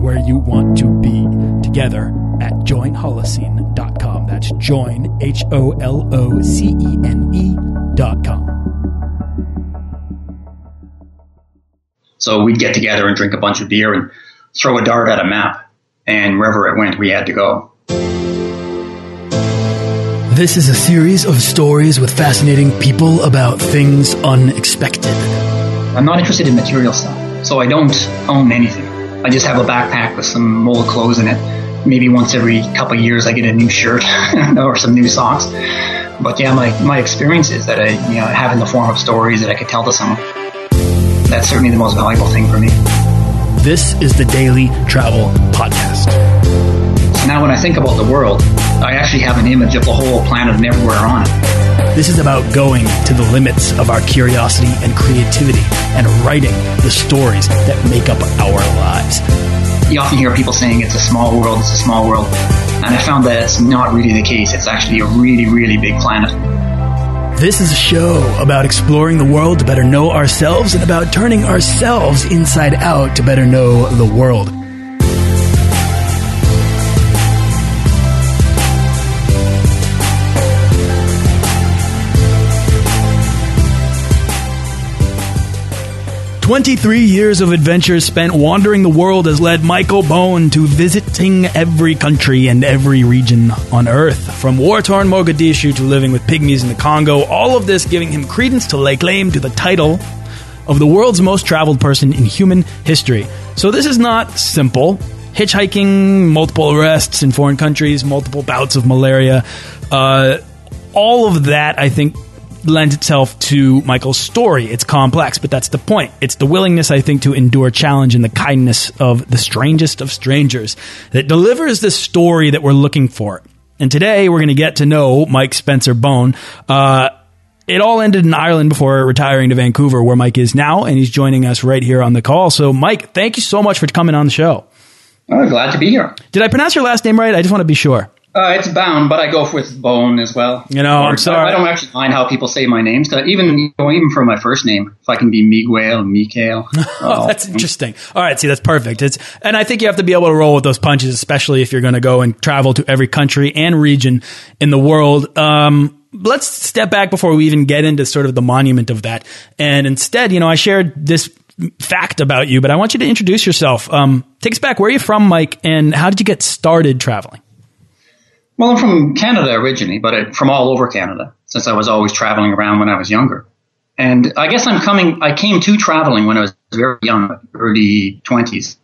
and where you want to be together at joinholocene.com. That's join, H O L O C E N E.com. So we'd get together and drink a bunch of beer and throw a dart at a map. And wherever it went, we had to go. This is a series of stories with fascinating people about things unexpected. I'm not interested in material stuff, so I don't own anything. I just have a backpack with some old clothes in it. Maybe once every couple of years I get a new shirt or some new socks. But yeah, my, my experience is that I you know, have in the form of stories that I could tell to someone. That's certainly the most valuable thing for me. This is the Daily Travel Podcast. So now when I think about the world, I actually have an image of the whole planet and everywhere on it. This is about going to the limits of our curiosity and creativity and writing the stories that make up our lives. You often hear people saying it's a small world, it's a small world. And I found that it's not really the case. It's actually a really, really big planet. This is a show about exploring the world to better know ourselves and about turning ourselves inside out to better know the world. Twenty-three years of adventures spent wandering the world has led Michael Bown to visiting every country and every region on Earth, from war-torn Mogadishu to living with pygmies in the Congo. All of this giving him credence to lay claim to the title of the world's most traveled person in human history. So this is not simple. Hitchhiking, multiple arrests in foreign countries, multiple bouts of malaria, uh, all of that, I think, lends itself to Michael's story. It's complex, but that's the point. It's the willingness, I think, to endure challenge and the kindness of the strangest of strangers that delivers the story that we're looking for. And today we're going to get to know Mike Spencer Bown. Uh, it all ended in Ireland before retiring to Vancouver, where Mike is now, and he's joining us right here on the call. So, Mike, thank you so much for coming on the show. Oh, glad to be here. Did I pronounce your last name right? I just want to be sure. Uh, it's bound, but I go with Bone as well. You know, I'm sorry. I, don't actually mind how people say my names. even you know, even for my first name, if I can be Miguel, Mikael. Oh, that's interesting. All right, see, that's perfect. It's and I think you have to be able to roll with those punches, especially if you're going to go and travel to every country and region in the world. Um, let's step back before we even get into sort of the monument of that. And instead, you know, I shared this fact about you, but I want you to introduce yourself. Um, take us back. Where are you from, Mike? And how did you get started traveling? Well, I'm from Canada originally, but from all over Canada since I was always traveling around when I was younger. And I guess I'm coming. I came to traveling when I was very young, early twenties.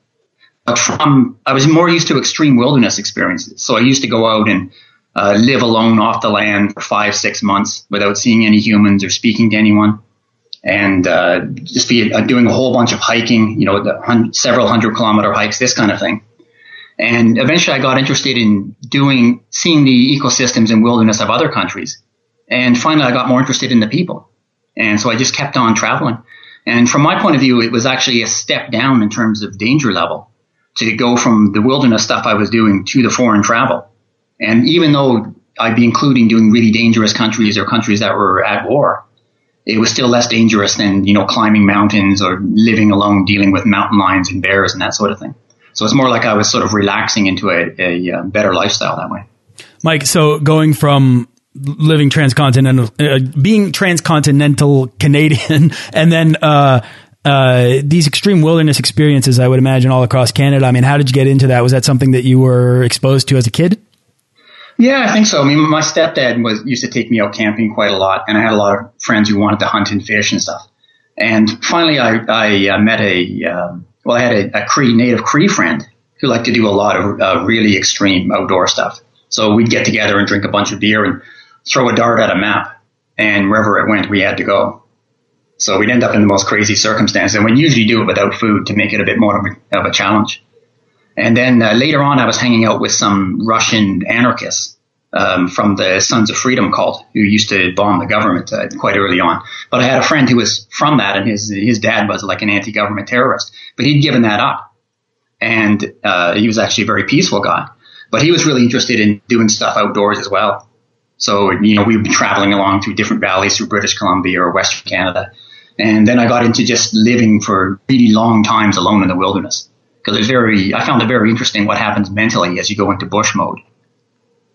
But from I was more used to extreme wilderness experiences. So I used to go out and uh, live alone off the land for five, six months without seeing any humans or speaking to anyone, and uh, just be uh, doing a whole bunch of hiking. You know, several hundred kilometer hikes, this kind of thing. And eventually I got interested in doing, seeing the ecosystems and wilderness of other countries. And finally I got more interested in the people. And so I just kept on traveling. And from my point of view, it was actually a step down in terms of danger level to go from the wilderness stuff I was doing to the foreign travel. And even though I'd be including doing really dangerous countries or countries that were at war, it was still less dangerous than, you know, climbing mountains or living alone, dealing with mountain lions and bears and that sort of thing. So it's more like I was sort of relaxing into a, a, uh better lifestyle that way. Mike, so going from living transcontinental, uh, being transcontinental Canadian, and then uh, uh, these extreme wilderness experiences, I would imagine all across Canada. I mean, how did you get into that? Was that something that you were exposed to as a kid? Yeah, I think so. I mean, my stepdad was used to take me out camping quite a lot, and I had a lot of friends who wanted to hunt and fish and stuff. And finally, I, I uh, met a um, well, I had a, a Cree native Cree friend who liked to do a lot of uh, really extreme outdoor stuff. So we'd get together and drink a bunch of beer and throw a dart at a map, and wherever it went, we had to go. So we'd end up in the most crazy circumstances, and we'd usually do it without food to make it a bit more of a, of a challenge. And then uh, later on, I was hanging out with some Russian anarchists um, from the Sons of Freedom cult who used to bomb the government uh, quite early on. But I had a friend who was from that, and his his dad was like an anti-government terrorist, but he'd given that up, and uh, he was actually a very peaceful guy. But he was really interested in doing stuff outdoors as well. So you know, we'd be traveling along through different valleys through British Columbia or Western Canada, and then I got into just living for really long times alone in the wilderness because it's very. I found it very interesting what happens mentally as you go into bush mode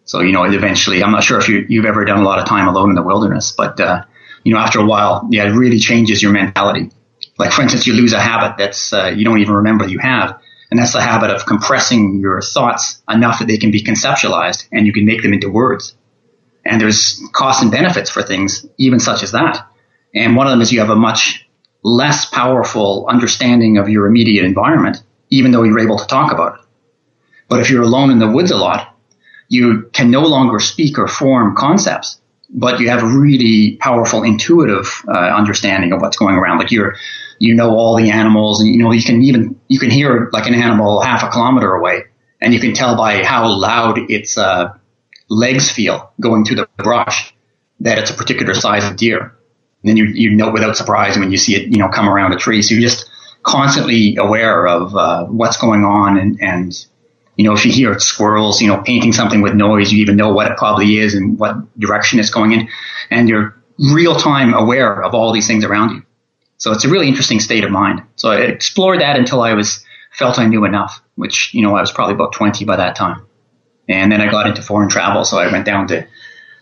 so, you know, eventually, I'm not sure if you, have ever done a lot of time alone in the wilderness, but, uh, you know, after a while, yeah, it really changes your mentality. Like, for instance, you lose a habit that's, uh, you don't even remember you have. And that's the habit of compressing your thoughts enough that they can be conceptualized and you can make them into words. And there's costs and benefits for things, even such as that. And one of them is you have a much less powerful understanding of your immediate environment, even though you're able to talk about it. But if you're alone in the woods a lot, you can no longer speak or form concepts, but you have a really powerful intuitive uh, understanding of what's going around. Like you're, you know all the animals, and you know you can even you can hear like an animal half a kilometer away, and you can tell by how loud its uh, legs feel going through the brush that it's a particular size of deer. And then you you know without surprise when you see it you know come around a tree. So you're just constantly aware of uh, what's going on and and you know, if you hear squirrels, you know, painting something with noise, you even know what it probably is and what direction it's going in. And you're real time aware of all these things around you. So it's a really interesting state of mind. So I explored that until I was felt I knew enough, which, you know, I was probably about 20 by that time. And then I got into foreign travel. So I went down to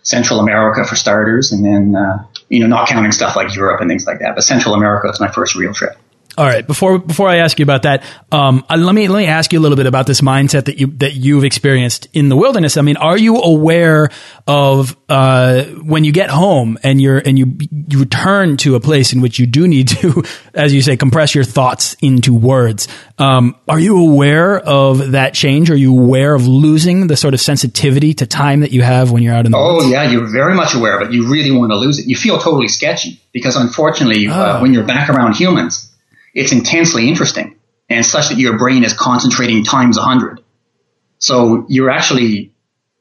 Central America for starters and then, uh, you know, not counting stuff like Europe and things like that, but Central America was my first real trip. All right. Before before I ask you about that, um, uh, let me let me ask you a little bit about this mindset that you that you've experienced in the wilderness. I mean, are you aware of uh, when you get home and you're and you you return to a place in which you do need to, as you say, compress your thoughts into words? Um, are you aware of that change? Are you aware of losing the sort of sensitivity to time that you have when you're out in the oh, woods? yeah, you're very much aware of it. You really want to lose it. You feel totally sketchy because, unfortunately, oh. uh, when you're back around humans it's intensely interesting and such that your brain is concentrating times a hundred. So you're actually,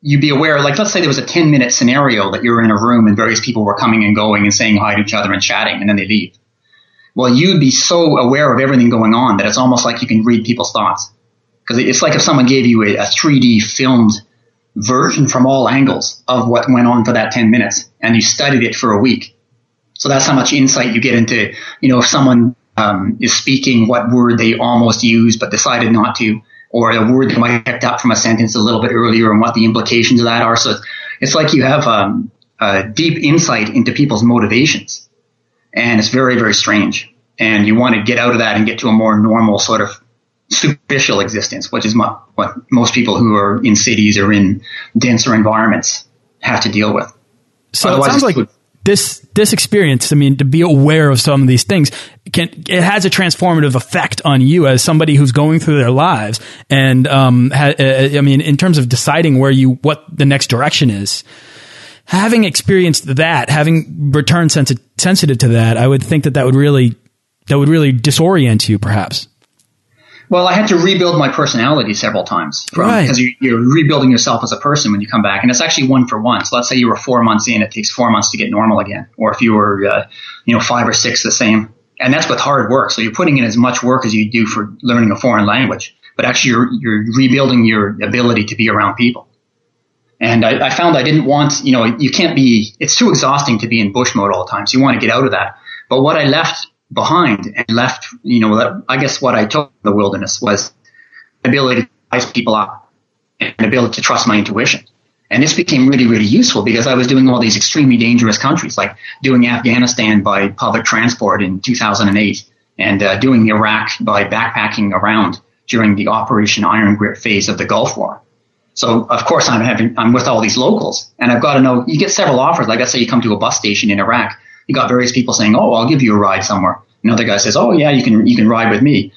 you'd be aware, like let's say there was a 10 minute scenario that you're in a room and various people were coming and going and saying hi to each other and chatting and then they leave. Well, you'd be so aware of everything going on that it's almost like you can read people's thoughts. Because it's like if someone gave you a, a 3D filmed version from all angles of what went on for that 10 minutes and you studied it for a week. So that's how much insight you get into, you know, if someone um, is speaking what word they almost used but decided not to, or a word they might have picked up from a sentence a little bit earlier and what the implications of that are. So it's like you have um, a deep insight into people's motivations, and it's very, very strange. And you want to get out of that and get to a more normal sort of superficial existence, which is what most people who are in cities or in denser environments have to deal with. So Otherwise, it sounds like this this experience, I mean, to be aware of some of these things, can it has a transformative effect on you as somebody who's going through their lives, and um, ha, uh, uh, I mean, in terms of deciding where you what the next direction is. Having experienced that, having returned sensi- sensitive to that, I would think that that would really that would really disorient you, perhaps. Well, I had to rebuild my personality several times from, right. because you, you're rebuilding yourself as a person when you come back, and it's actually one for one. So let's say you were four months in, it takes four months to get normal again, or if you were, uh, you know, five or six, the same. And that's with hard work. So you're putting in as much work as you do for learning a foreign language, but actually you're, you're rebuilding your ability to be around people. And I, I found I didn't want, you know, you can't be, it's too exhausting to be in bush mode all the time. So you want to get out of that. But what I left behind and left, you know, I guess what I took the wilderness was ability to ice people up and ability to trust my intuition. And this became really, really useful because I was doing all these extremely dangerous countries, like doing Afghanistan by public transport in 2008 and uh, doing Iraq by backpacking around during the Operation Iron Grit phase of the Gulf War. So of course I'm having, I'm with all these locals and I've got to know, you get several offers. Like let's say you come to a bus station in Iraq you got various people saying, "Oh, I'll give you a ride somewhere." Another guy says, "Oh, yeah, you can you can ride with me."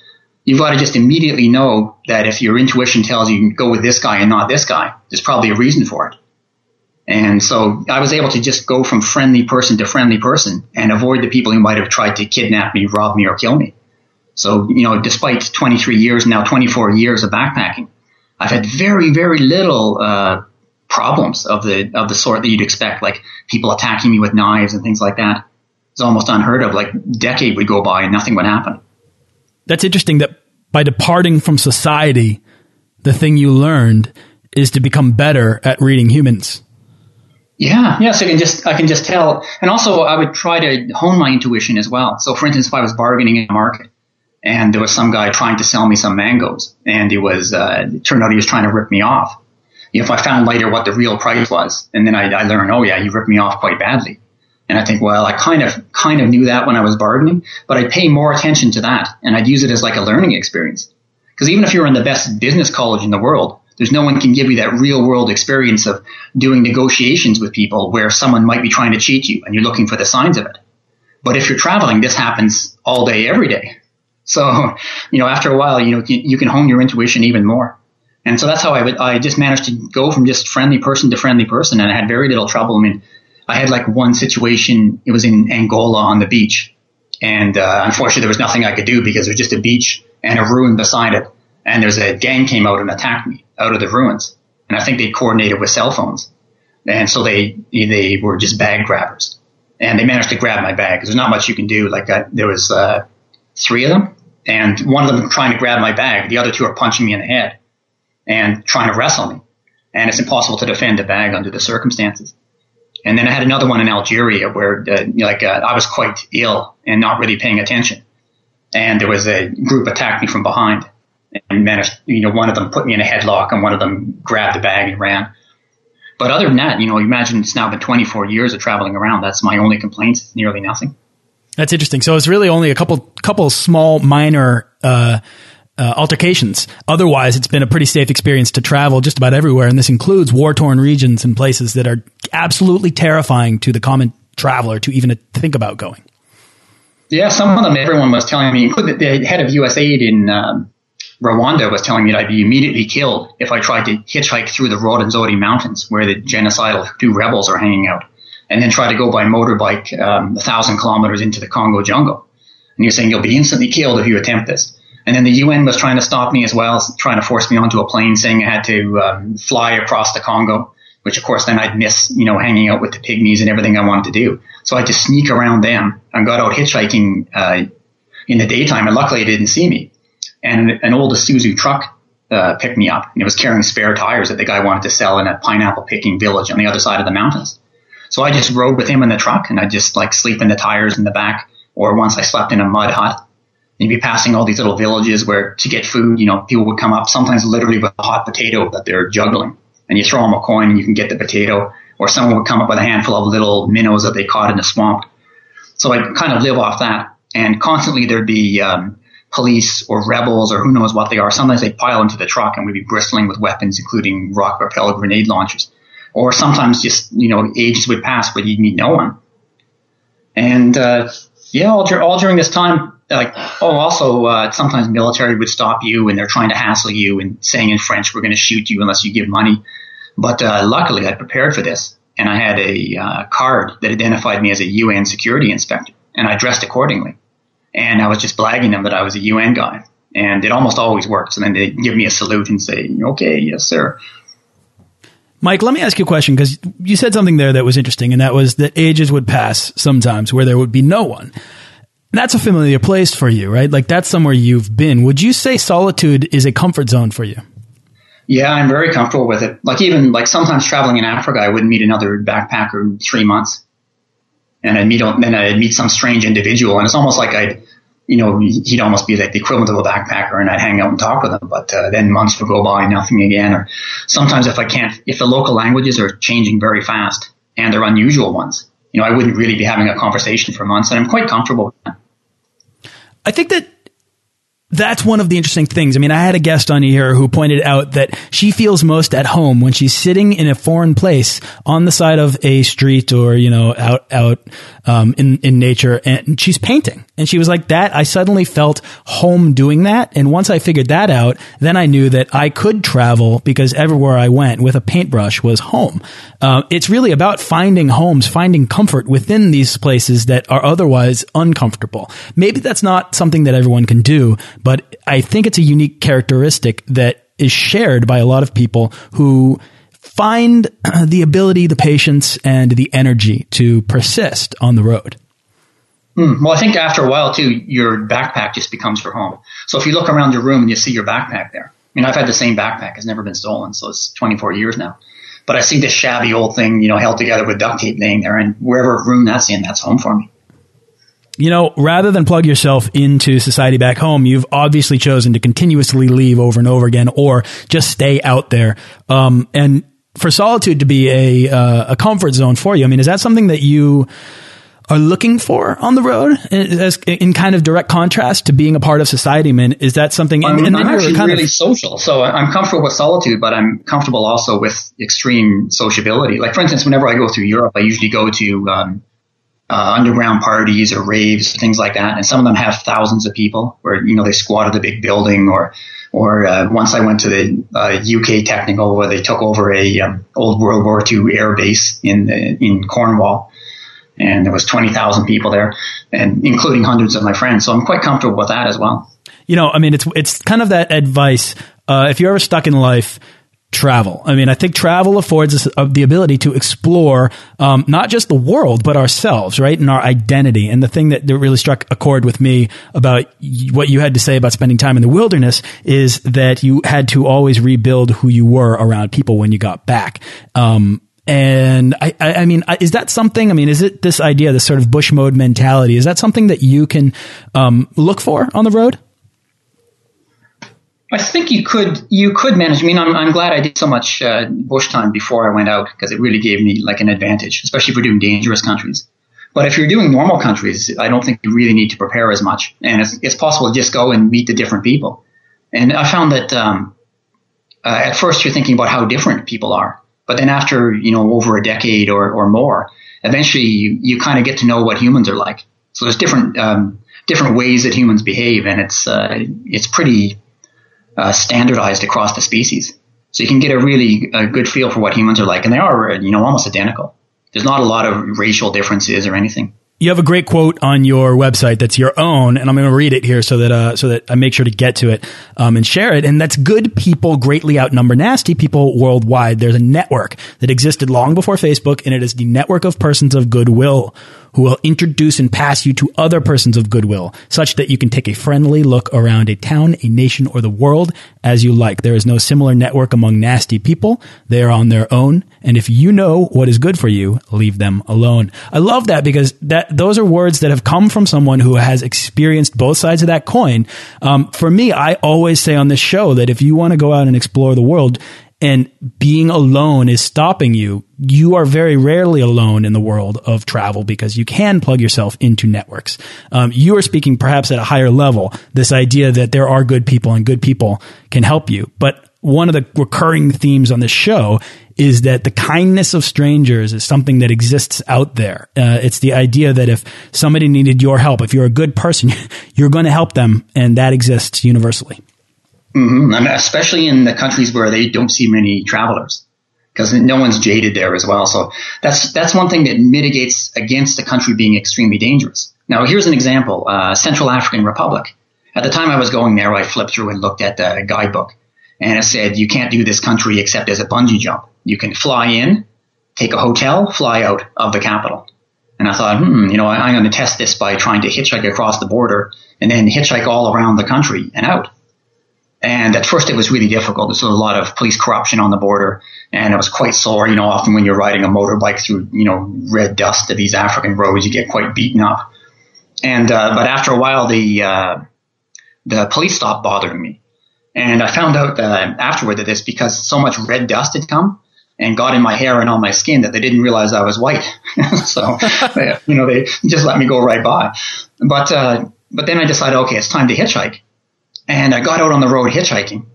You've got to just immediately know that if your intuition tells you, you go with this guy and not this guy, there's probably a reason for it. And so I was able to just go from friendly person to friendly person and avoid the people who might have tried to kidnap me, rob me, or kill me. So, you know, despite 23 years, now 24 years of backpacking, I've had very, very little uh, problems of the of the sort that you'd expect, like people attacking me with knives and things like that. It's almost unheard of. Like decade would go by and nothing would happen. That's interesting. That by departing from society, the thing you learned is to become better at reading humans. Yeah, yeah. So I can just I can just tell, and also I would try to hone my intuition as well. So, for instance, if I was bargaining in a market, and there was some guy trying to sell me some mangoes, and it was uh, it turned out he was trying to rip me off. If I found later what the real price was, and then I, I learned, oh yeah, you ripped me off quite badly. And I think, well, I kind of kind of knew that when I was bargaining, but I'd pay more attention to that, and I'd use it as like a learning experience. Because even if you're in the best business college in the world, there's no one can give you that real world experience of doing negotiations with people where someone might be trying to cheat you and you're looking for the signs of it. But if you're traveling, this happens all day, every day. So, you know, after a while, you know, you can hone your intuition even more. And so that's how I would, I just managed to go from just friendly person to friendly person and I had very little trouble. I mean, I had like one situation, it was in Angola on the beach. And, uh, unfortunately there was nothing I could do because it was just a beach and a ruin beside it. And there's a gang came out and attacked me out of the ruins. And I think they coordinated with cell phones. And so they, they were just bag grabbers and they managed to grab my bag. There's not much you can do. Like I, there was, uh, three of them and one of them trying to grab my bag. The other two are punching me in the head and trying to wrestle me. And it's impossible to defend a bag under the circumstances. And then I had another one in Algeria where, uh, like, uh, I was quite ill and not really paying attention. And there was a group attacked me from behind and managed, you know, one of them put me in a headlock and one of them grabbed the bag and ran. But other than that, you know, imagine it's now been 24 years of traveling around. That's my only complaints, nearly nothing. That's interesting. So it's really only a couple, couple small minor, uh, uh, altercations. Otherwise, it's been a pretty safe experience to travel just about everywhere, and this includes war torn regions and places that are absolutely terrifying to the common traveler to even think about going. Yeah, some of them everyone was telling me, including the head of USAID in um, Rwanda was telling me that I'd be immediately killed if I tried to hitchhike through the Rwenzori Mountains where the genocidal Hutu rebels are hanging out, and then try to go by motorbike um, a thousand kilometers into the Congo jungle. And you're saying you'll be instantly killed if you attempt this. And then the UN was trying to stop me as well, trying to force me onto a plane, saying I had to um, fly across the Congo, which of course then I'd miss, you know, hanging out with the pygmies and everything I wanted to do. So I had to sneak around them and got out hitchhiking uh, in the daytime, and luckily they didn't see me. And an old Isuzu truck uh, picked me up, and it was carrying spare tires that the guy wanted to sell in a pineapple picking village on the other side of the mountains. So I just rode with him in the truck, and I just like sleep in the tires in the back, or once I slept in a mud hut you'd be passing all these little villages where to get food, you know, people would come up sometimes literally with a hot potato that they're juggling and you throw them a coin and you can get the potato or someone would come up with a handful of little minnows that they caught in the swamp. So I kind of live off that and constantly there'd be, um, police or rebels or who knows what they are. Sometimes they'd pile into the truck and we'd be bristling with weapons, including rock propelled grenade launchers. Or sometimes just, you know, ages would pass, but you'd meet no one. And, uh, yeah, all, all during this time, like, oh, also, uh, sometimes military would stop you and they're trying to hassle you and saying in French, we're going to shoot you unless you give money. But uh, luckily, I prepared for this and I had a uh, card that identified me as a UN security inspector and I dressed accordingly. And I was just blagging them that I was a UN guy. And it almost always works. And then they give me a salute and say, okay, yes, sir. Mike, let me ask you a question because you said something there that was interesting, and that was that ages would pass sometimes where there would be no one that's a familiar place for you, right? Like that's somewhere you've been. Would you say solitude is a comfort zone for you? Yeah, I'm very comfortable with it. Like even like sometimes traveling in Africa, I wouldn't meet another backpacker in three months, and I'd meet then I'd meet some strange individual, and it's almost like I'd, you know, he'd almost be like the equivalent of a backpacker, and I'd hang out and talk with him. But uh, then months would go by, nothing again. Or sometimes if I can't, if the local languages are changing very fast and they're unusual ones, you know, I wouldn't really be having a conversation for months, and I'm quite comfortable with that. I think that that's one of the interesting things. I mean, I had a guest on here who pointed out that she feels most at home when she's sitting in a foreign place on the side of a street or, you know, out, out, um, in, in nature and she's painting. And she was like that. I suddenly felt home doing that. And once I figured that out, then I knew that I could travel because everywhere I went with a paintbrush was home. Uh, it's really about finding homes, finding comfort within these places that are otherwise uncomfortable. Maybe that's not something that everyone can do, but I think it's a unique characteristic that is shared by a lot of people who find the ability, the patience, and the energy to persist on the road? Mm, well, I think after a while too, your backpack just becomes your home. So if you look around your room and you see your backpack there, I mean, I've had the same backpack; it's never been stolen, so it's 24 years now. But I see this shabby old thing, you know, held together with duct tape laying there, and wherever room that's in, that's home for me. You know, rather than plug yourself into society back home, you've obviously chosen to continuously leave over and over again, or just stay out there. Um, and for solitude to be a uh, a comfort zone for you, I mean, is that something that you are looking for on the road, as in kind of direct contrast to being a part of society? I mean, is that something? And, I'm, I'm actually really of, social, so I'm comfortable with solitude, but I'm comfortable also with extreme sociability. Like, for instance, whenever I go through Europe, I usually go to um, uh, underground parties or raves, things like that. And some of them have thousands of people where, you know, they squatted a big building or, or uh, once I went to the uh, UK Teknival where they took over a um, old World War II air base in in Cornwall, and there was twenty thousand people there, and including hundreds of my friends. So I'm quite comfortable with that as well. You know, I mean, it's it's kind of that advice. Uh, if you're ever stuck in life, travel. I mean, I think travel affords us uh, the ability to explore um, not just the world, but ourselves, right, and our identity. And the thing that really struck a chord with me about what you had to say about spending time in the wilderness is that you had to always rebuild who you were around people when you got back. Um, and I, I, mean, is that something? I mean, is it this idea, this sort of bush mode mentality? Is that something that you can um, look for on the road? I think you could you could manage. I mean, I'm, I'm glad I did so much uh, bush time before I went out because it really gave me like an advantage, especially if we're doing dangerous countries. But if you're doing normal countries, I don't think you really need to prepare as much, and it's, it's possible to just go and meet the different people. And I found that um, uh, at first you're thinking about how different people are, but then after you know over a decade or, or more, eventually you, you kind of get to know what humans are like. So there's different um, different ways that humans behave, and it's uh, it's pretty uh, standardized across the species. So you can get a really a good feel for what humans are like, and they are, you know, almost identical. There's not a lot of racial differences or anything. You have a great quote on your website that's your own, and I'm going to read it here so that uh, so that I make sure to get to it um, and share it. And that's good people greatly outnumber nasty people worldwide. There's a network that existed long before Facebook, and it is the network of persons of goodwill who will introduce and pass you to other persons of goodwill, such that you can take a friendly look around a town, a nation, or the world as you like. There is no similar network among nasty people. They are on their own. And if you know what is good for you, leave them alone. I love that because that those are words that have come from someone who has experienced both sides of that coin. Um, for me, I always say on this show that if you want to go out and explore the world, and being alone is stopping you, you are very rarely alone in the world of travel because you can plug yourself into networks. Um, you are speaking perhaps at a higher level, this idea that there are good people and good people can help you. But one of the recurring themes on this show is that the kindness of strangers is something that exists out there. Uh, it's the idea that if somebody needed your help, if you're a good person, you're going to help them, and that exists universally. Mm-hmm. And especially in the countries where they don't see many travelers because no one's jaded there as well. So that's, that's one thing that mitigates against a country being extremely dangerous. Now, here's an example, uh, Central African Republic. At the time I was going there, I flipped through and looked at the guidebook and it said, you can't do this country except as a bungee jump. You can fly in, take a hotel, fly out of the capital. And I thought, hmm, you know, I'm going to test this by trying to hitchhike across the border and then hitchhike all around the country and out. And at first it was really difficult. There's a lot of police corruption on the border and it was quite sore. You know, often when you're riding a motorbike through, you know, red dust of these African roads, you get quite beaten up. And, uh, but after a while, the, uh, the police stopped bothering me. And I found out uh, afterward that it's because so much red dust had come and got in my hair and on my skin that they didn't realize I was white. so, you know, they just let me go right by. But, uh, but then I decided, okay, it's time to hitchhike. And I got out on the road hitchhiking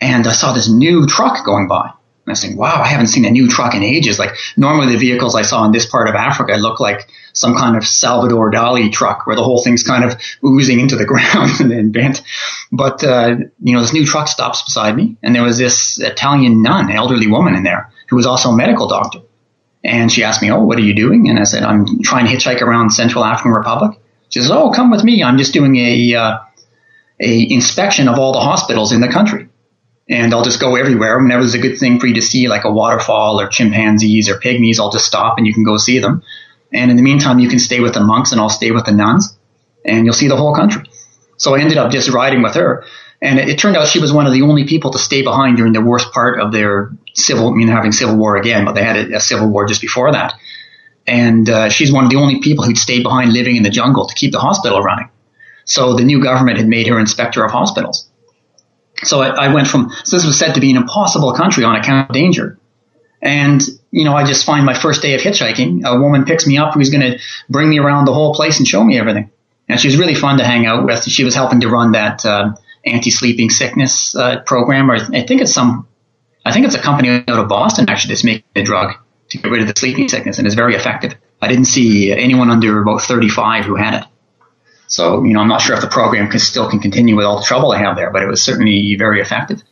and I saw this new truck going by. And I was thinking, wow, I haven't seen a new truck in ages. Like normally the vehicles I saw in this part of Africa look like some kind of Salvador Dali truck where the whole thing's kind of oozing into the ground and then bent. But, uh, you know, this new truck stops beside me and there was this Italian nun, elderly woman in there who was also a medical doctor. And she asked me, oh, what are you doing? And I said, I'm trying to hitchhike around Central African Republic. She says, oh, come with me. I'm just doing a, uh, a inspection of all the hospitals in the country. and I'll just go everywhere. Whenever there's a good thing for you to see, like a waterfall or chimpanzees or pygmies, I'll just stop and you can go see them. And in the meantime, you can stay with the monks and I'll stay with the nuns and you'll see the whole country. So I ended up just riding with her. And it, it turned out she was one of the only people to stay behind during the worst part of their civil, I mean, having civil war again, but they had a, a civil war just before that. And uh, she's one of the only people who'd stayed behind living in the jungle to keep the hospital running. So the new government had made her inspector of hospitals. So I, I went from, so this was said to be an impossible country on account of danger. And, you know, I just find my first day of hitchhiking, a woman picks me up who's going to bring me around the whole place and show me everything. And she was really fun to hang out with. She was helping to run that uh, anti-sleeping sickness uh, program, or I think it's some, I think it's a company out of Boston actually that's making a drug to get rid of the sleeping sickness, and it's very effective. I didn't see anyone under about 35 who had it. So, you know, I'm not sure if the program can still can continue with all the trouble I have there, but it was certainly very effective.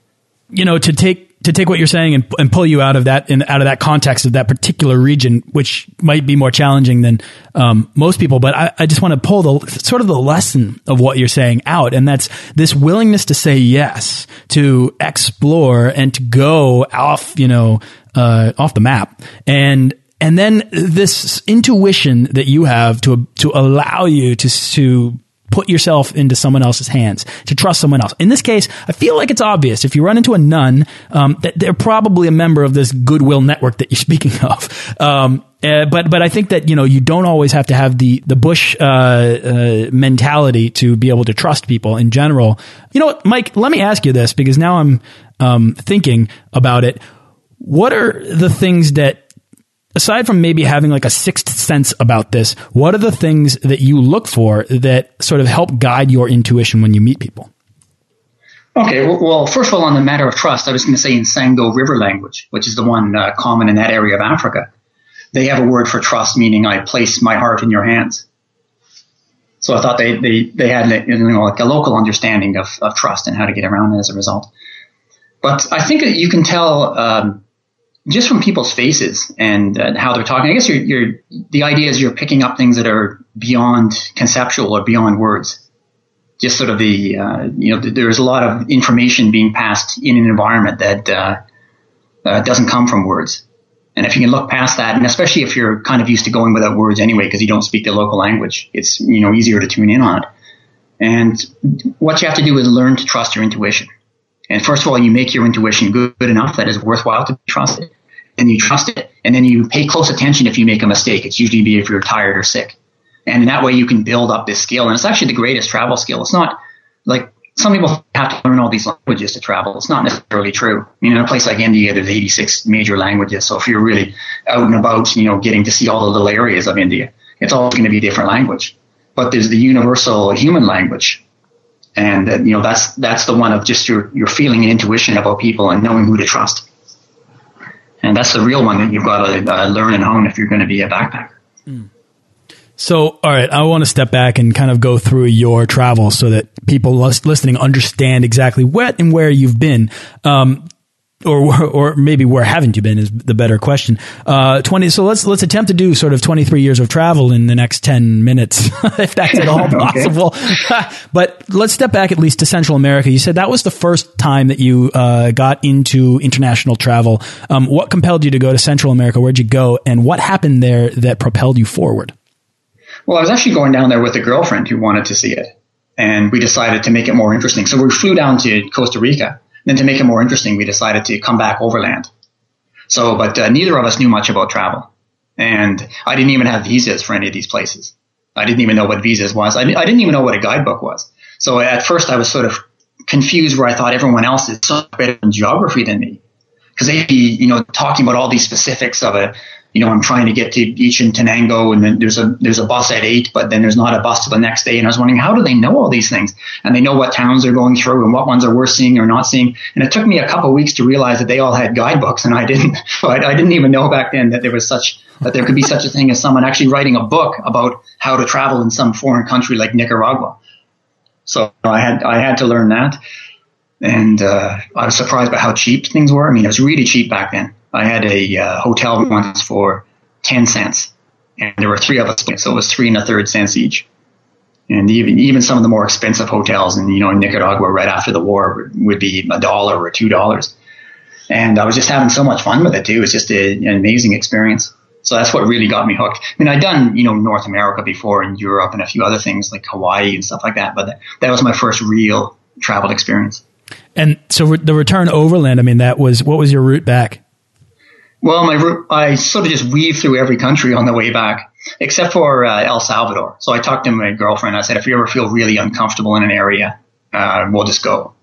You know, to take to take what you're saying and, and pull you out of that in, out of that context of that particular region, which might be more challenging than um, most people. But I, I just want to pull the sort of the lesson of what you're saying out, and that's this willingness to say yes, to explore, and to go off, you know, uh, off the map, and and then this intuition that you have to to allow you to to put yourself into someone else's hands, to trust someone else. In this case, I feel like it's obvious. If you run into a nun, um, that they're probably a member of this goodwill network that you're speaking of. Um, uh, but but I think that you know you don't always have to have the the Bush uh, uh, mentality to be able to trust people in general. You know what, Mike? Let me ask you this because now I'm um, thinking about it. What are the things that aside from maybe having like a sixth sense about this, what are the things that you look for that sort of help guide your intuition when you meet people? Okay, well, first of all, on the matter of trust, I was going to say in Sango River language, which is the one uh, common in that area of Africa, they have a word for trust, meaning I place my heart in your hands. So I thought they, they, they had you know, like a local understanding of, of trust and how to get around it as a result. But I think you can tell um, just from people's faces and uh, how they're talking. I guess you're, you're, the idea is you're picking up things that are beyond conceptual or beyond words. Just sort of the, uh, you know, there's a lot of information being passed in an environment that uh, uh, doesn't come from words. And if you can look past that, and especially if you're kind of used to going without words anyway, because you don't speak the local language, it's you know easier to tune in on it. And what you have to do is learn to trust your intuition. And first of all, you make your intuition good, good enough that it's worthwhile to be trusted. And you trust it. And then you pay close attention if you make a mistake. It's usually be if you're tired or sick. And in that way you can build up this skill. And it's actually the greatest travel skill. It's not like some people have to learn all these languages to travel. It's not necessarily true. You know, in a place like India, there's 86 major languages. So if you're really out and about, you know, getting to see all the little areas of India, it's all going to be a different language. But there's the universal human language and uh, you know that's that's the one of just your your feeling and intuition about people and knowing who to trust. And that's the real one that you've got to uh, learn and hone if you're going to be a backpacker. Mm. So, all right, I want to step back and kind of go through your travel so that people listening understand exactly what and where you've been. Um, or or maybe where haven't you been is the better question. Uh, twenty. So let's let's attempt to do sort of twenty three years of travel in the next ten minutes, if that's at all possible. but let's step back at least to Central America. You said that was the first time that you uh, got into international travel. Um, what compelled you to go to Central America? Where'd you go, and what happened there that propelled you forward? Well, I was actually going down there with a girlfriend who wanted to see it, and we decided to make it more interesting. So we flew down to Costa Rica then to make it more interesting, we decided to come back overland. So, but uh, neither of us knew much about travel. And I didn't even have visas for any of these places. I didn't even know what visas was. I, I didn't even know what a guidebook was. So at first I was sort of confused where I thought everyone else is so better in geography than me. Cause they'd be, you know, talking about all these specifics of a, you know, I'm trying to get to Tenango and then there's a, there's a bus at eight, but then there's not a bus till the next day. And I was wondering, how do they know all these things? And they know what towns they're going through and what ones are worth seeing or not seeing. And it took me a couple weeks to realize that they all had guidebooks and I didn't, I, I didn't even know back then that there was such, that there could be such a thing as someone actually writing a book about how to travel in some foreign country like Nicaragua. So I had, I had to learn that. And, uh, I was surprised by how cheap things were. I mean, it was really cheap back then. I had a uh, hotel once for 10 cents. And there were three of us, so it was three and a third cents each. And even even some of the more expensive hotels in you know in Nicaragua right after the war would be a dollar or two dollars. And I was just having so much fun with it too. It was just a, an amazing experience. So that's what really got me hooked. I mean, I'd done, you know, North America before and Europe and a few other things like Hawaii and stuff like that, but that was my first real travel experience. And so the return overland, I mean, that was, what was your route back? Well, my I sort of just weaved through every country on the way back, except for uh, El Salvador. So I talked to my girlfriend. I said, if you ever feel really uncomfortable in an area, uh, we'll just go.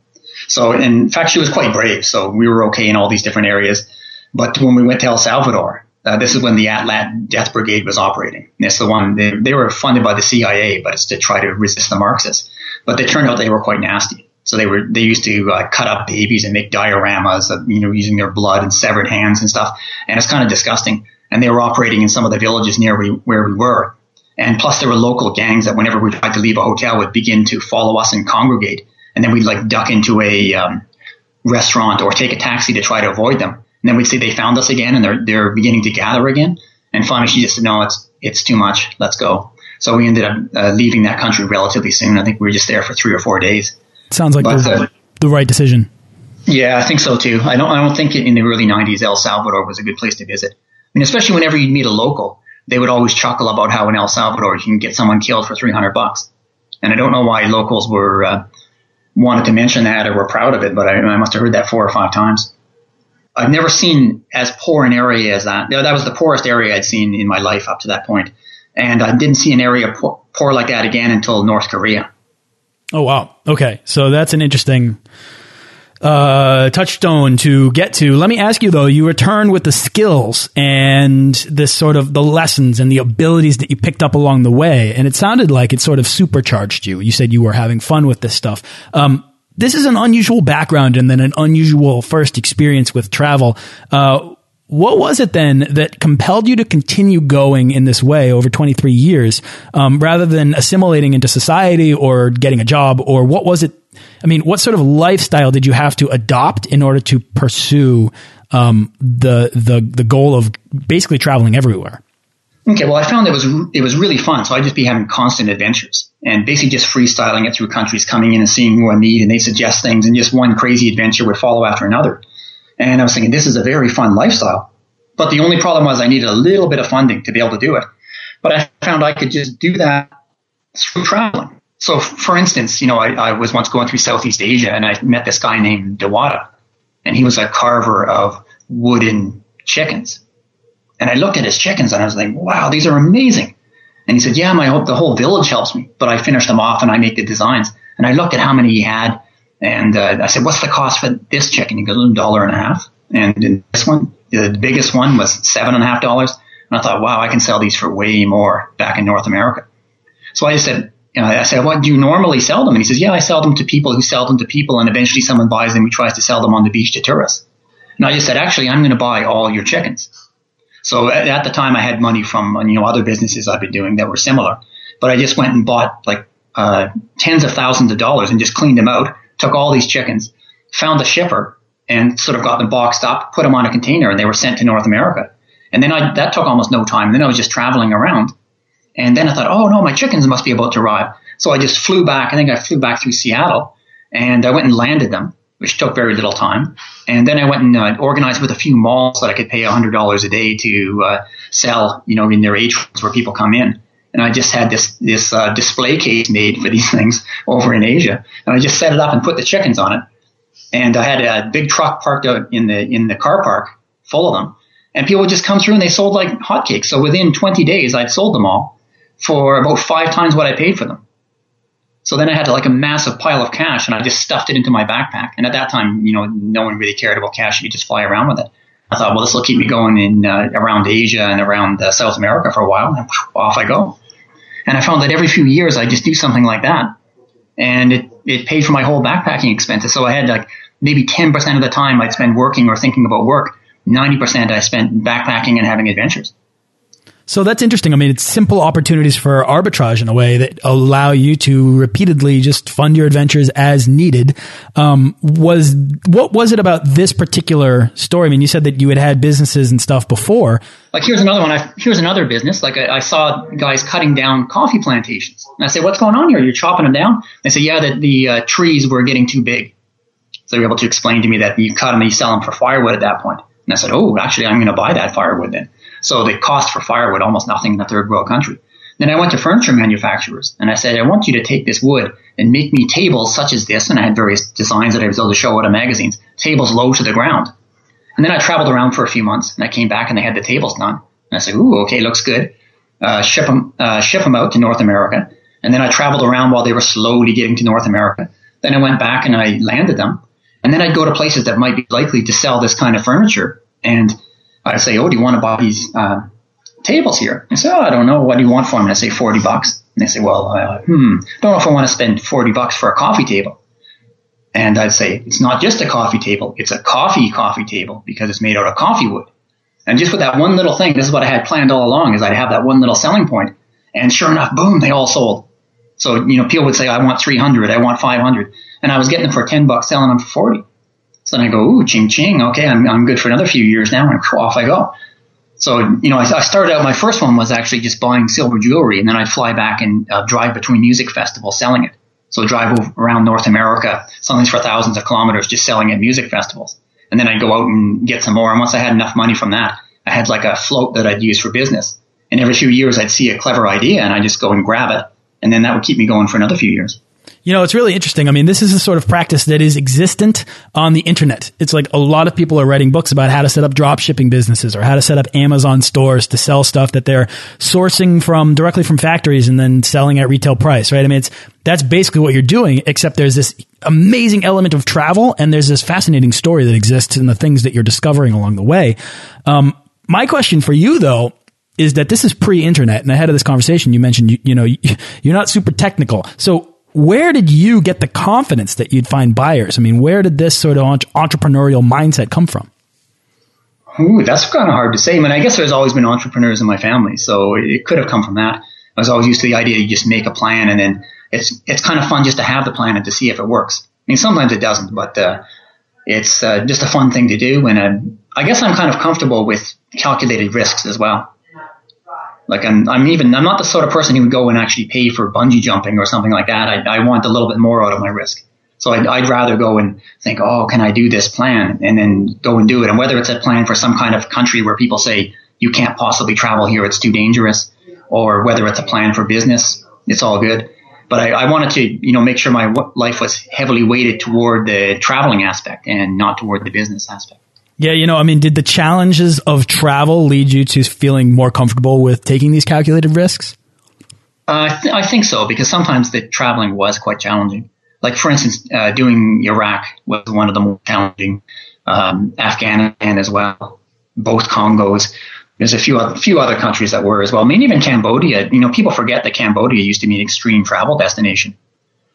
So in fact, she was quite brave. So we were okay in all these different areas. But when we went to El Salvador, uh, this is when the Atlacatl Death Brigade was operating. And it's the one they, they were funded by the CIA, but it's to try to resist the Marxists. But they turned out they were quite nasty. So they were they used to uh, cut up babies and make dioramas, of, you know, using their blood and severed hands and stuff. And it's kind of disgusting. And they were operating in some of the villages near we, where we were. And plus, there were local gangs that whenever we tried to leave a hotel would begin to follow us and congregate. And then we'd like duck into a um, restaurant or take a taxi to try to avoid them. And then we'd say they found us again and they're, they're beginning to gather again. And finally she just said, no, it's, it's too much. Let's go. So we ended up uh, leaving that country relatively soon. I think we were just there for three or four days. Sounds like but, the, uh, the right decision. Yeah, I think so too. I don't, I don't think in the early 90s El Salvador was a good place to visit. I mean, especially whenever you'd meet a local, they would always chuckle about how in El Salvador you can get someone killed for 300 bucks. And I don't know why locals were, uh, wanted to mention that or were proud of it, but I, I must have heard that four or five times. I've never seen as poor an area as that. That was the poorest area I'd seen in my life up to that. And I didn't see an area poor, poor like that again until North Korea. Oh, wow. Okay. So that's an interesting uh, touchstone to get to. Let me ask you though, you return with the skills and this sort of the lessons and the abilities that you picked up along the way. And it sounded like it sort of supercharged you. You said you were having fun with this stuff. Um, this is an unusual background and then an unusual first experience with travel. Uh, what was it then that compelled you to continue going in this way over 23 years um, rather than assimilating into society or getting a job or what was it i mean what sort of lifestyle did you have to adopt in order to pursue um, the the the goal of basically traveling everywhere Okay, well, I found it was it was really fun. So I'd just be having constant adventures and basically just freestyling it through countries, coming in and seeing who I meet, and they suggest things, and just one crazy adventure would follow after another. And I was thinking, this is a very fun lifestyle. But the only problem was I needed a little bit of funding to be able to do it. But I found I could just do that through traveling. So, for instance, you know, I, I was once going through Southeast Asia, and I met this guy named Dewada, and he was a carver of wooden chickens and I looked at his chickens and I was like, wow, these are amazing. And he said, yeah, my whole, the whole village helps me, but I finish them off and I make the designs. And I looked at how many he had and uh, I said, what's the cost for this chicken? He goes, a dollar and a half. And this one, the biggest one was seven and a half dollars. And I thought, wow, I can sell these for way more back in North America. So I just said, you know, I said, what do you normally sell them? And he says, yeah, I sell them to people who sell them to people. And eventually someone buys them and tries to sell them on the beach to tourists. And I just said, actually, I'm going to buy all your chickens. So at, at, the time I had money from, you know, other businesses I've been doing that were similar, but I just went and bought like, uh, tens of thousands of dollars and just cleaned them out, took all these chickens, found the shipper and sort of got them boxed up, put them on a container and they were sent to North America. And then I, that took almost no time. And then I was just traveling around. And then I thought, oh no, my chickens must be about to arrive. So I just flew back. I think I flew back through Seattle and I went and landed them which took very little time. And then I went and uh, organized with a few malls that I could pay $100 a day to uh, sell, you know, in their atriums where people come in. And I just had this this uh, display case made for these things over in Asia, and I just set it up and put the chickens on it. And I had a big truck parked out in the in the car park full of them, and people would just come through and they sold like hotcakes. So within 20 days, I'd sold them all for about five times what I paid for them. So then I had like a massive pile of cash and I just stuffed it into my backpack. And at that time, you know, no one really cared about cash. You just fly around with it. I thought, well, this will keep me going in uh, around Asia and around uh, South America for a while. And off I go. And I found that every few years I just do something like that. And it, it paid for my whole backpacking expenses. So I had like maybe 10% of the time I'd spend working or thinking about work. 90% I spent backpacking and having adventures. So that's interesting. I mean, it's simple opportunities for arbitrage in a way that allow you to repeatedly just fund your adventures as needed. Um, was what was it about this particular story? I mean, you said that you had had businesses and stuff before. Like here's another one. I, here's another business. Like I, I, saw guys cutting down coffee plantations, and I say, "What's going on here? You're chopping them down?" They say, "Yeah, that the uh, trees were getting too big." So they were able to explain to me that you cut them, and you sell them for firewood at that point. And I said, "Oh, actually, I'm going to buy that firewood then." So the cost for firewood almost nothing in a third world country. Then I went to furniture manufacturers and I said, I want you to take this wood and make me tables such as this. And I had various designs that I was able to show out of magazines, tables low to the ground. And then I traveled around for a few months and I came back and they had the tables done. And I said, ooh, okay, looks good. Uh, ship them, uh, ship them out to North America. And then I traveled around while they were slowly getting to North America. Then I went back and I landed them. And then I'd go to places that might be likely to sell this kind of furniture. And I say, oh, do you want to buy these uh, tables here? I say, oh, I don't know. What do you want for them? And I say, 40 bucks. And they say, well, uh, hmm, don't know if I want to spend 40 bucks for a coffee table. And I'd say, it's not just a coffee table. It's a coffee coffee table because it's made out of coffee wood. And just with that one little thing, this is what I had planned all along is I'd have that one little selling point. And sure enough, boom, they all sold. So, you know, people would say, I want 300, I want 500. And I was getting them for 10 bucks, selling them for 40. So then I go, ooh, ching ching. Okay, I'm, I'm good for another few years now. And off I go. So, you know, I, I, started out, my first one was actually just buying silver jewelry and then I'd fly back and uh, drive between music festivals selling it. So drive around North America, something's for thousands of kilometers, just selling at music festivals. And then I'd go out and get some more. And once I had enough money from that, I had like a float that I'd use for business. And every few years I'd see a clever idea and I'd just go and grab it. And then that would keep me going for another few years. You know, it's really interesting. I mean, this is a sort of practice that is existent on the internet. It's like a lot of people are writing books about how to set up drop shipping businesses or how to set up Amazon stores to sell stuff that they're sourcing from directly from factories and then selling at retail price, right? I mean, it's, that's basically what you're doing, except there's this amazing element of travel and there's this fascinating story that exists in the things that you're discovering along the way. Um, my question for you though is that this is pre-internet and ahead of this conversation you mentioned you, you know you're not super technical so where did you get the confidence that you'd find buyers? I mean, where did this sort of entrepreneurial mindset come from? Ooh, that's kind of hard to say. I mean, I guess there's always been entrepreneurs in my family, so it could have come from that. I was always used to the idea you just make a plan and then it's it's kind of fun just to have the plan and to see if it works. I mean, sometimes it doesn't, but uh, it's uh, just a fun thing to do. And uh, I guess I'm kind of comfortable with calculated risks as well. Like I'm, I'm even, I'm not the sort of person who would go and actually pay for bungee jumping or something like that. I, I want a little bit more out of my risk. So I'd, I'd rather go and think, oh, can I do this plan? And then go and do it. And whether it's a plan for some kind of country where people say you can't possibly travel here, it's too dangerous, or whether it's a plan for business, it's all good. But I, I wanted to, you know, make sure my life was heavily weighted toward the traveling aspect and not toward the business aspect. Yeah, you know, I mean, did the challenges of travel lead you to feeling more comfortable with taking these calculated risks? Uh, I, th- I, think so because sometimes the traveling was quite challenging. Like for instance, uh, doing Iraq was one of the more challenging. Um, Afghanistan as well, both Congos. There's a few other, few other countries that were as well. I mean, even Cambodia. You know, people forget that Cambodia used to be an extreme travel destination.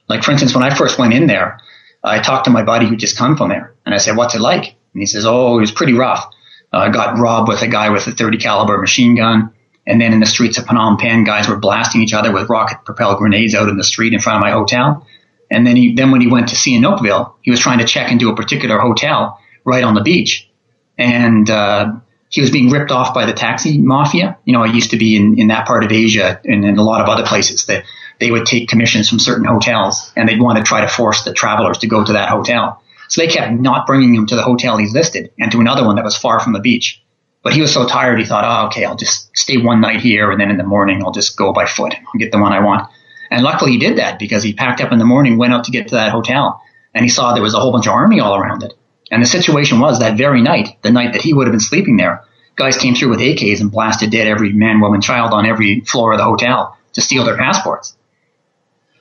Like for instance, when I first went in there, I talked to my buddy who just come from there, and I said, "What's it like?" And he says, "Oh, it was pretty rough. I uh, got robbed with a guy with a 30 caliber machine gun." And then in the streets of Phnom Penh, guys were blasting each other with rocket propelled grenades out in the street in front of my hotel. And then he, then when he went to Sihanoukville, he was trying to check into a particular hotel right on the beach. And, uh, he was being ripped off by the taxi mafia. You know, I used to be in, in that part of Asia and in a lot of other places that they would take commissions from certain hotels and they'd want to try to force the travelers to go to that hotel. So they kept not bringing him to the hotel he's listed and to another one that was far from the beach. But he was so tired, he thought, oh, okay, I'll just stay one night here and then in the morning I'll just go by foot and get the one I want. And luckily he did that because he packed up in the morning, went out to get to that hotel and he saw there was a whole bunch of army all around it. And the situation was that very night, the night that he would have been sleeping there, guys came through with AKs and blasted dead every man, woman, child on every floor of the hotel to steal their passports.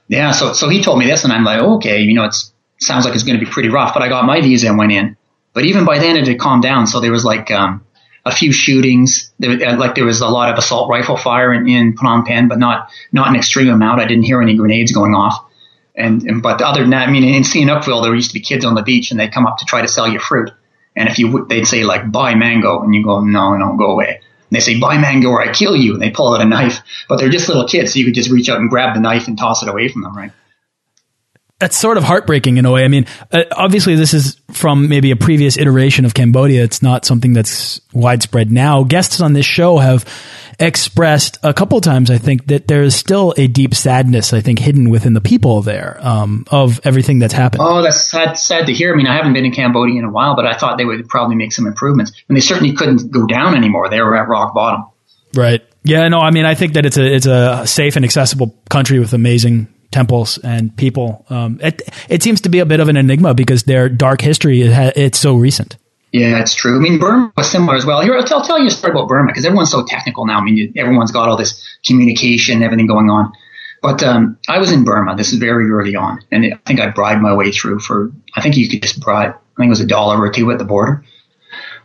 Yeah, so so he told me this, and I'm like, okay, you know, it's sounds like it's going to be pretty rough. But I got my visa and went in. But even by then, it had calmed down. So there was like um, a few shootings. There, uh, like there was a lot of assault rifle fire in, in Phnom Penh, but not not an extreme amount. I didn't hear any grenades going off. And, and but other than that, I mean, in Sihanoukville, there used to be kids on the beach, and they'd come up to try to sell you fruit. And if you they'd say like buy mango, and you go no, no, go away. And they say, buy mango or I kill you. And they pull out a knife, but they're just little kids. So you could just reach out and grab the knife and toss it away from them, right? That's sort of heartbreaking in a way. I mean, uh, obviously, this is from maybe a previous iteration of Cambodia. It's not something that's widespread now. Guests on this show have expressed a couple times, I think, that there is still a deep sadness, I think, hidden within the people there um, of everything that's happened. Oh, that's sad, sad to hear. I mean, I haven't been in Cambodia in a while, but I thought they would probably make some improvements. And they certainly couldn't go down anymore. They were at rock bottom. Right. Yeah. No. I mean, I think that it's a it's a safe and accessible country with amazing temples and people. Um, it it seems to be a bit of an enigma because their dark history it's so recent. Yeah, it's true. I mean, Burma was similar as well. Here, I'll tell, you a story about Burma because everyone's so technical now. I mean, everyone's got all this communication, everything going on. But um, I was in Burma. This is very early on, and I think I bribed my way through for. I think you could just bribe. I think it was a dollar or two at the border.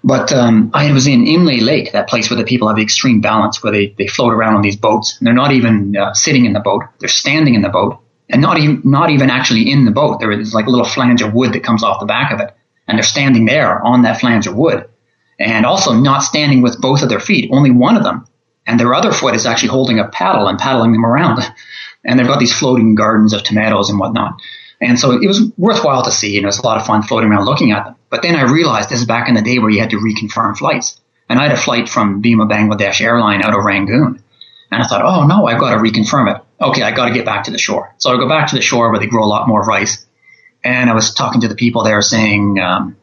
But um, I was in Inle Lake, that place where the people have the extreme balance, where they, they float around on these boats, and they're not even uh, sitting in the boat; they're standing in the boat, and not even not even actually in the boat. There is like a little flange of wood that comes off the back of it, and they're standing there on that flange of wood, and also not standing with both of their feet, only one of them, and their other foot is actually holding a paddle and paddling them around, and they've got these floating gardens of tomatoes and whatnot. And so it was worthwhile to see, and it was a lot of fun floating around looking at them. But then I realized this is back in the day where you had to reconfirm flights. And I had a flight from Biman Bangladesh airline out of Rangoon. And I thought, oh no, I've got to reconfirm it. Okay, I got to get back to the shore. So I go back to the shore where they grow a lot more rice. And I was talking to the people there saying, um,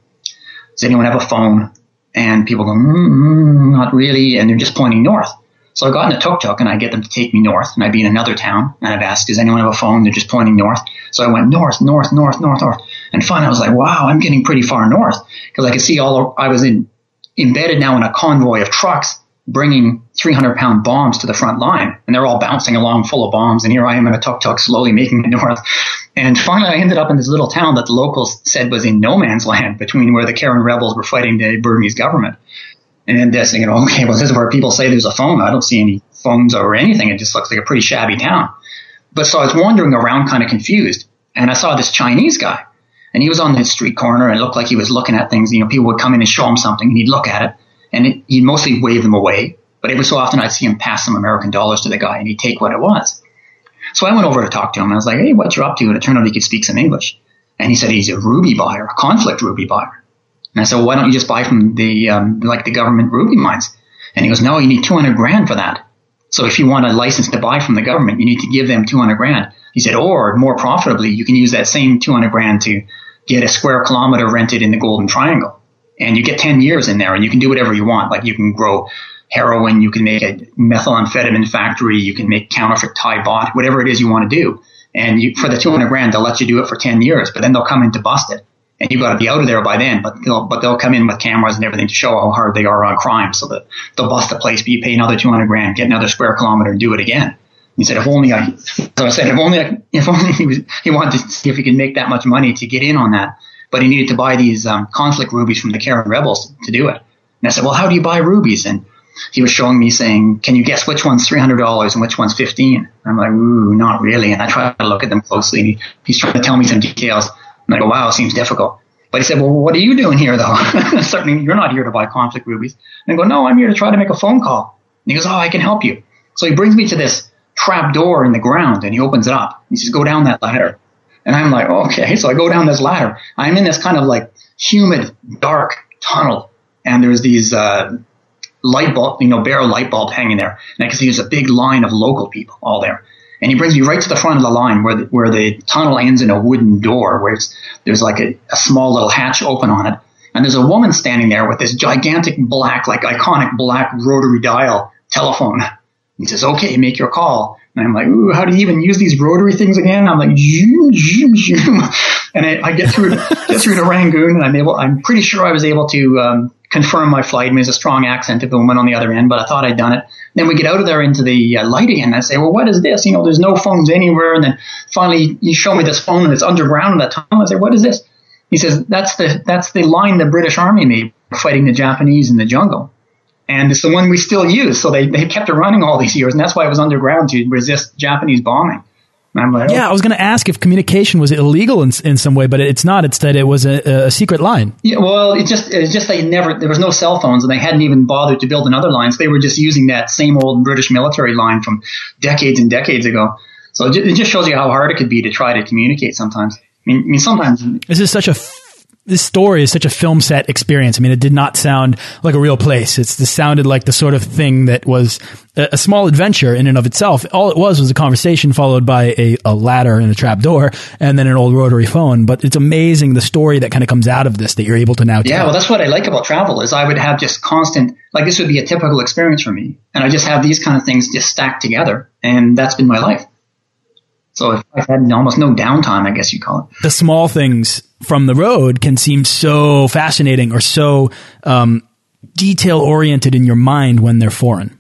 does anyone have a phone? And people go, mm, not really. And they're just pointing north. So I got in a tuk-tuk and I get them to take me north and I'd be in another town and I'd ask, does anyone have a phone? They're just pointing north. So I went north, north, north, north, north. And finally I was like, wow, I'm getting pretty far north because I could see all, I was in, embedded now in a convoy of trucks bringing 300 pound bombs to the front line and they're all bouncing along full of bombs. And here I am in a tuk-tuk slowly making it north. And finally I ended up in this little town that the locals said was in no man's land between where the Karen rebels were fighting the Burmese government. And they're thinking, okay, well, this is where people say there's a phone. I don't see any phones or anything. It just looks like a pretty shabby town. But so I was wandering around kind of confused and I saw this Chinese guy and he was on the street corner and looked like he was looking at things. You know, people would come in and show him something and he'd look at it and it, he'd mostly wave them away. But every so often I'd see him pass some American dollars to the guy and he'd take what it was. So I went over to talk to him and I was like, Hey, what you up to? And it turned out he could speak some English. And he said he's a ruby buyer, a conflict ruby buyer. And I said, well, why don't you just buy from the, um, like the government ruby mines? And he goes, no, you need 200 grand for that. So if you want a license to buy from the government, you need to give them 200 grand. He said, or more profitably, you can use that same 200 grand to get a square kilometer rented in the Golden Triangle. And you get 10 years in there and you can do whatever you want. Like you can grow heroin, you can make a methamphetamine factory, you can make counterfeit Thai baht, whatever it is you want to do. And you, for the 200 grand, they'll let you do it for 10 years, but then they'll come in to bust it and you've got to be out of there by then. But they'll but they'll come in with cameras and everything to show how hard they are on crime, so that they'll bust the place, but you pay another two hundred grand, get another square kilometer, and do it again. He said, if only I, so I said, if only, I, if only he was, he wanted to see if he could make that much money to get in on that, but he needed to buy these um, conflict rubies from the Karen rebels to do it. And I said, well, how do you buy rubies? And he was showing me saying, can you guess which one's $300 and which one's 15? I'm like, ooh, not really. And I try to look at them closely. And he, he's trying to tell me some details. And I go, wow, seems difficult. But he said, well, what are you doing here though? Certainly you're not here to buy conflict rubies. And I go, no, I'm here to try to make a phone call. And he goes, oh, I can help you. So he brings me to this trap door in the ground and he opens it up. He says, go down that ladder. And I'm like, okay. So I go down this ladder. I'm in this kind of like humid, dark tunnel. And there's these, uh, light bulb, you know, barrel light bulb hanging there. And I can see there's a big line of local people all there and he brings me right to the front of the line where the, where the tunnel ends in a wooden door where there's like a, a small little hatch open on it. And there's a woman standing there with this gigantic black, like iconic black rotary dial telephone. He says, okay, make your call. And I'm like, ooh, how do you even use these rotary things again? I'm like, zoom, zoom, zoom. And I, I get through, get through to Rangoon and I'm able, I'm pretty sure I was able to, um, confirm my flight. I mean, there's a strong accent of the woman on the other end, but I thought I'd done it. Then we get out of there into the uh, lighting and I say, well, what is this? You know, there's no phones anywhere. And then finally you show me this phone and it's underground in that tunnel. I say, what is this? He says, that's the, that's the line the British army made fighting the Japanese in the jungle. And it's the one we still use. So they, they kept it running all these years. And that's why it was underground to resist Japanese bombing. I'm like, yeah, I was going to ask if communication was illegal in, in some way, but it's not. It's that it was a, a secret line. Yeah, well, it just it's just they never there was no cell phones and they hadn't even bothered to build another line. So they were just using that same old British military line from decades and decades ago. So it just shows you how hard it could be to try to communicate sometimes. I mean, I mean sometimes this is such a this story is such a film set experience. I mean, it did not sound like a real place. It's this sounded like the sort of thing that was a, a, small adventure in and of itself. All it was was a conversation followed by a, a ladder and a trap door and then an old rotary phone. But it's amazing the story that kind of comes out of this that you're able to now tell. Yeah, well, that's what I like about travel is I would have just constant, like this would be a typical experience for me. And I just have these kind of things just stacked together. And that's been my life. So I've had almost no downtime, I guess you call it. The small things from the road can seem so fascinating or so um, detail oriented in your mind when they're foreign.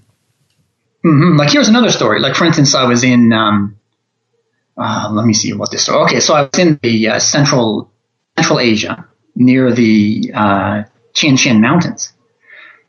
Mm-hmm. Like here's another story. Like for instance, I was in. Um, uh, let me see what this. Story. Okay, so I was in the uh, central Central Asia near the uh, Chin Chin Mountains,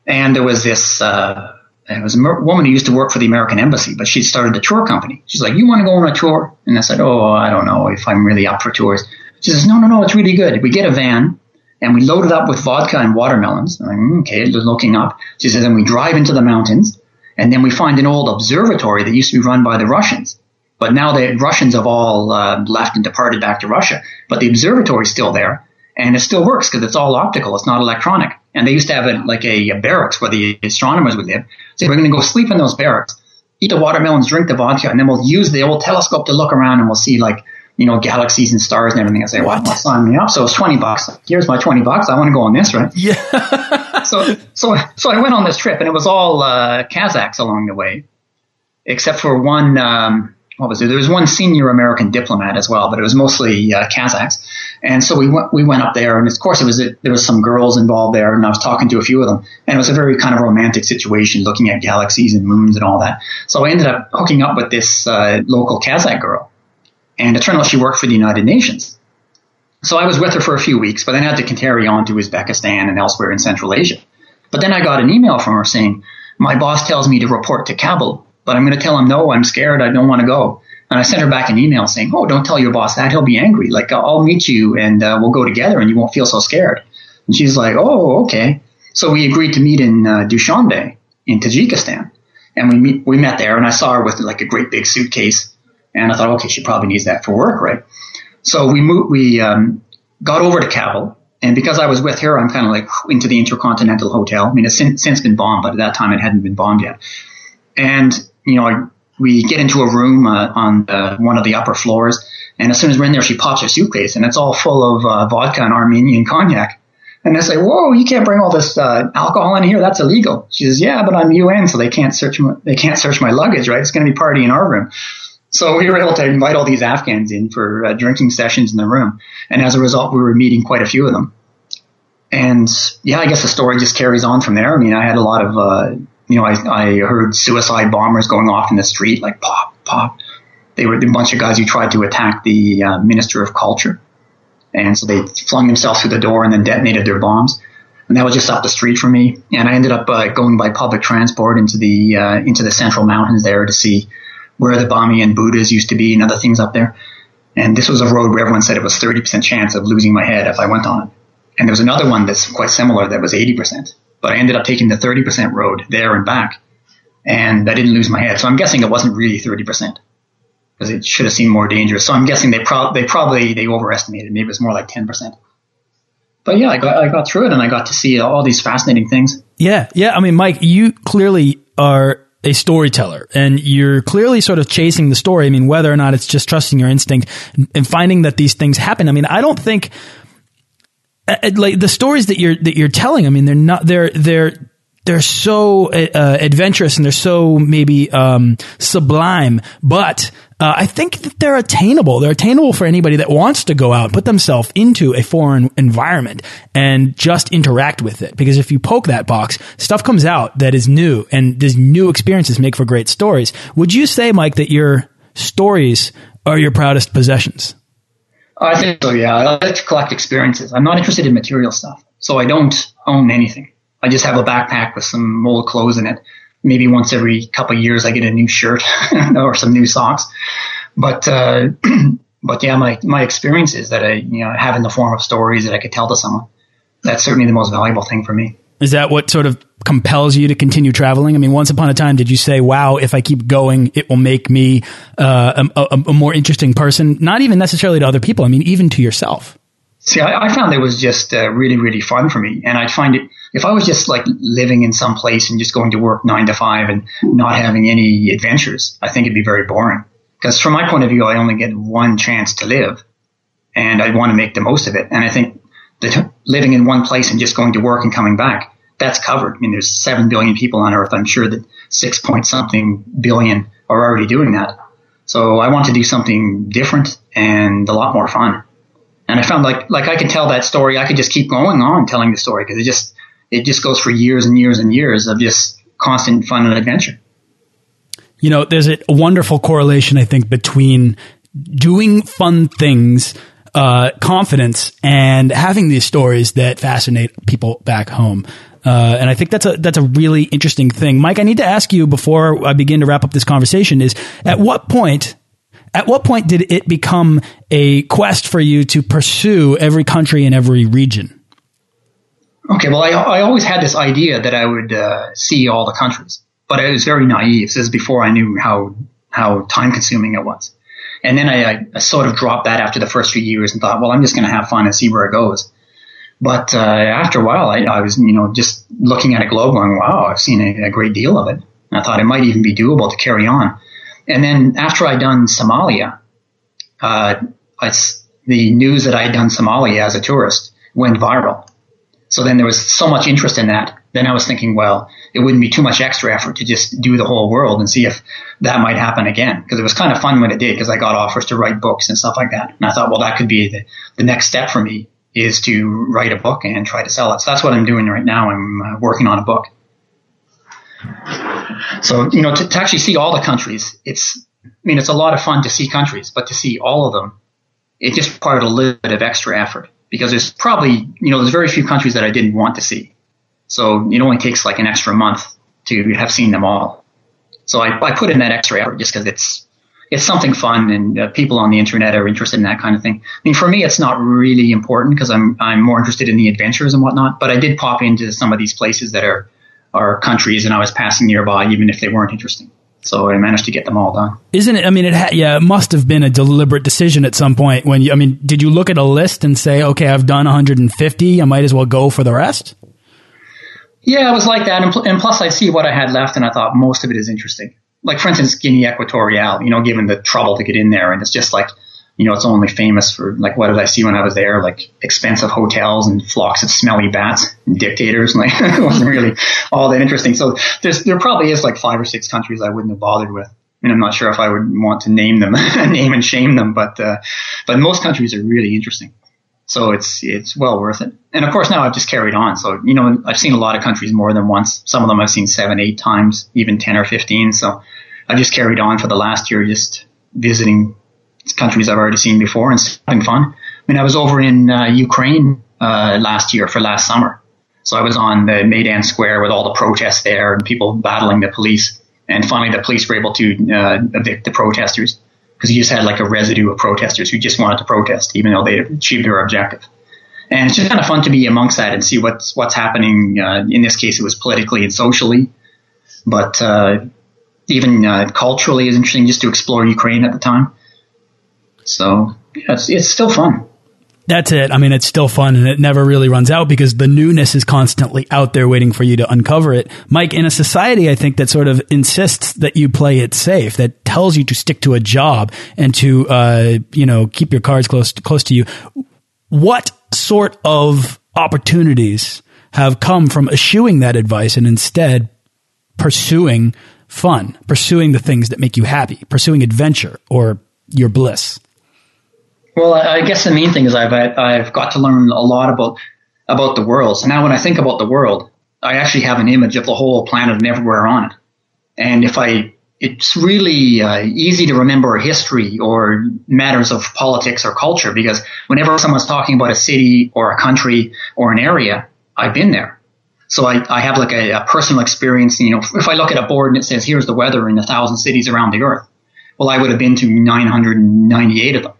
and there was this uh, it was a woman who used to work for the American embassy, but she started a tour company. She's like, "You want to go on a tour?" And I said, "Oh, I don't know if I'm really up for tours." She says, "No, no, no, it's really good. We get a van and we load it up with vodka and watermelons." I'm mm, "Okay," looking up. She says, "And we drive into the mountains, and then we find an old observatory that used to be run by the Russians." But now the Russians have all uh, left and departed back to Russia, but the observatory is still there and it still works because it's all optical. It's not electronic. And they used to have a, like a, a barracks where the astronomers would live. So we're going to go sleep in those barracks, eat the watermelons, drink the vodka, and then we'll use the old telescope to look around and we'll see like, you know, galaxies and stars and everything. I say, what? well, sign me up. So it's 20 bucks. Here's my 20 bucks. I want to go on this, right? Yeah. so, so, so I went on this trip and it was all, uh, Kazakhs along the way, except for one, um, what was it? There was one senior American diplomat as well, but it was mostly uh, Kazakhs. And so we went, we went up there, and of course, it was a, there was some girls involved there, and I was talking to a few of them, and it was a very kind of romantic situation, looking at galaxies and moons and all that. So I ended up hooking up with this uh, local Kazakh girl, and it turned out she worked for the United Nations. So I was with her for a few weeks, but then I had to carry on to Uzbekistan and elsewhere in Central Asia. But then I got an email from her saying, "My boss tells me to report to Kabul, but I'm going to tell him no. I'm scared. I don't want to go." And I sent her back an email saying, "Oh, don't tell your boss that; he'll be angry. Like I'll meet you and uh, we'll go together, and you won't feel so scared." And she's like, "Oh, okay." So we agreed to meet in uh, Dushanbe in Tajikistan, and we meet, we met there, and I saw her with like a great big suitcase, and I thought, okay, she probably needs that for work, right? So we moved, we um, got over to Kabul, and because I was with her, I'm kind of like into the Intercontinental Hotel. I mean, it's since, since been bombed, but at that time it hadn't been bombed yet. And you know, I we get into a room uh, on uh, one of the upper floors, and as soon as we're in there, she pops her suitcase, and it's all full of uh, vodka and Armenian cognac. And I say, "Whoa, you can't bring all this uh, alcohol in here. That's illegal." She says, "Yeah, but I'm UN, so they can't search my, they can't search my luggage, right? It's going to be party in our room." So we were able to invite all these Afghans in for uh, drinking sessions in the room, and as a result, we were meeting quite a few of them. And yeah, I guess the story just carries on from there. I mean, I had a lot of uh, you know, I, I heard suicide bombers going off in the street, like pop, pop. They were a bunch of guys who tried to attack the uh, minister of culture. And so they flung themselves through the door and then detonated their bombs. And that was just up the street from me. And I ended up uh, going by public transport into the uh, into the central mountains there to see where the Bamiyan Buddhas used to be and other things up there. And this was a road where everyone said it was 30% chance of losing my head if I went on it. And there was another one that's quite similar that was 80% but I ended up taking the 30% road there and back. And I didn't lose my head. So I'm guessing it wasn't really 30% because it should have seemed more dangerous. So I'm guessing they, pro- they probably, they overestimated. Maybe it was more like 10%. But yeah, I got, I got through it and I got to see all these fascinating things. Yeah. Yeah. I mean, Mike, you clearly are a storyteller and you're clearly sort of chasing the story. I mean, whether or not it's just trusting your instinct and finding that these things happen. I mean, I don't think uh, uh, like the stories that you're that you're telling. I mean, they're not they're they're they're so uh, uh, adventurous and they're so maybe um, sublime, but uh, I think that they're attainable. They're attainable for anybody that wants to go out, put themselves into a foreign environment, and just interact with it. Because if you poke that box, stuff comes out that is new, and these new experiences make for great stories. Would you say, Mike, that your stories are your proudest possessions? I think so, yeah. I like to collect experiences. I'm not interested in material stuff. So I don't own anything. I just have a backpack with some old clothes in it. Maybe once every couple of years I get a new shirt or some new socks. But uh, but yeah, my my experiences that I you know have in the form of stories that I could tell to someone. That's certainly the most valuable thing for me. Is that what sort of compels you to continue traveling? I mean, once upon a time, did you say, "Wow, if I keep going, it will make me uh, a, a, more interesting person"? Not even necessarily to other people. I mean, even to yourself. See, I, I found it was just uh, really, really fun for me, and I'd find it if I was just like living in some place and just going to work nine to five and not having any adventures. I think it'd be very boring. Because from my point of view, I only get one chance to live, and I want to make the most of it. And I think that living in one place and just going to work and coming back, that's covered. I mean, there's seven billion people on Earth. I'm sure that six point something billion are already doing that. So I want to do something different and a lot more fun. And I found like like I could tell that story. I could just keep going on telling the story because it just it just goes for years and years and years of just constant fun and adventure. You know, there's a wonderful correlation I think between doing fun things uh, confidence and having these stories that fascinate people back home. Uh, and I think that's a that's a really interesting thing, Mike. I need to ask you before I begin to wrap up this conversation: is at what point, at what point did it become a quest for you to pursue every country and every region? Okay, well, I, I always had this idea that I would uh, see all the countries, but I was very naive. This is before I knew how how time consuming it was. And then I, I, sort of dropped that after the first few years and thought, well, I'm just going to have fun and see where it goes. But uh, after a while, I, I, was, you know, just looking at a globe going, wow, I've seen a, a great deal of it. And I thought it might even be doable to carry on. And then after I'd done Somalia, uh, the news that I'd done Somalia as a tourist went viral. So then there was so much interest in that. Then I was thinking, well, it wouldn't be too much extra effort to just do the whole world and see if that might happen again. Because it was kind of fun when it did, because I got offers to write books and stuff like that. And I thought, well, that could be the, the next step for me is to write a book and try to sell it. So that's what I'm doing right now. I'm uh, working on a book. So, you know, to, to actually see all the countries, it's, I mean, it's a lot of fun to see countries, but to see all of them, it just required a little bit of extra effort because there's probably, you know, there's very few countries that I didn't want to see. So it only takes like an extra month to have seen them all. So I, I put in that extra effort just because it's it's something fun and uh, people on the internet are interested in that kind of thing. I mean, for me, it's not really important because I'm I'm more interested in the adventures and whatnot. But I did pop into some of these places that are are countries, and I was passing nearby even if they weren't interesting. So I managed to get them all done. Isn't it? I mean, it ha- yeah, it must have been a deliberate decision at some point when you. I mean, did you look at a list and say, okay, I've done 150, I might as well go for the rest? Yeah, it was like that. And, pl- and, plus, I see what I had left, and I thought most of it is interesting. Like, for instance, Guinea Equatorial, you know, given the trouble to get in there, and it's just like, you know, it's only famous for, like, what did I see when I was there? Like, expensive hotels and flocks of smelly bats and dictators. Like, it wasn't really all that interesting. So there's, there probably is like five or six countries I wouldn't have bothered with. And I'm not sure if I would want to name them, name and shame them, but, uh, but most countries are really interesting. So it's it's well worth it. And of course now I've just carried on. So you know I've seen a lot of countries more than once. Some of them I've seen seven, eight times, even ten or fifteen. So I just carried on for the last year, just visiting countries I've already seen before and having fun. I mean I was over in uh, Ukraine uh, last year for last summer. So I was on the Maidan Square with all the protests there and people battling the police. And finally the police were able to uh, evict the protesters because you just had like a residue of protesters who just wanted to protest, even though they achieved their objective. And it's just kind of fun to be amongst that and see what's what's happening. Uh, in this case, it was politically and socially, but uh, even uh, culturally is interesting just to explore Ukraine at the time. So yeah, it's it's still fun that's it. I mean, it's still fun and it never really runs out because the newness is constantly out there waiting for you to uncover it. Mike, in a society, I think that sort of insists that you play it safe, that tells you to stick to a job and to, uh, you know, keep your cards close, close to you. What sort of opportunities have come from eschewing that advice and instead pursuing fun, pursuing the things that make you happy, pursuing adventure or your bliss? Well, I guess the main thing is I've I've got to learn a lot about about the world. So now when I think about the world, I actually have an image of the whole planet and everywhere on it. And if I, it's really uh, easy to remember history or matters of politics or culture because whenever someone's talking about a city or a country or an area, I've been there. So I, I have like a, a personal experience. You know, if I look at a board and it says, here's the weather in a thousand cities around the earth. Well, I would have been to 998 of them.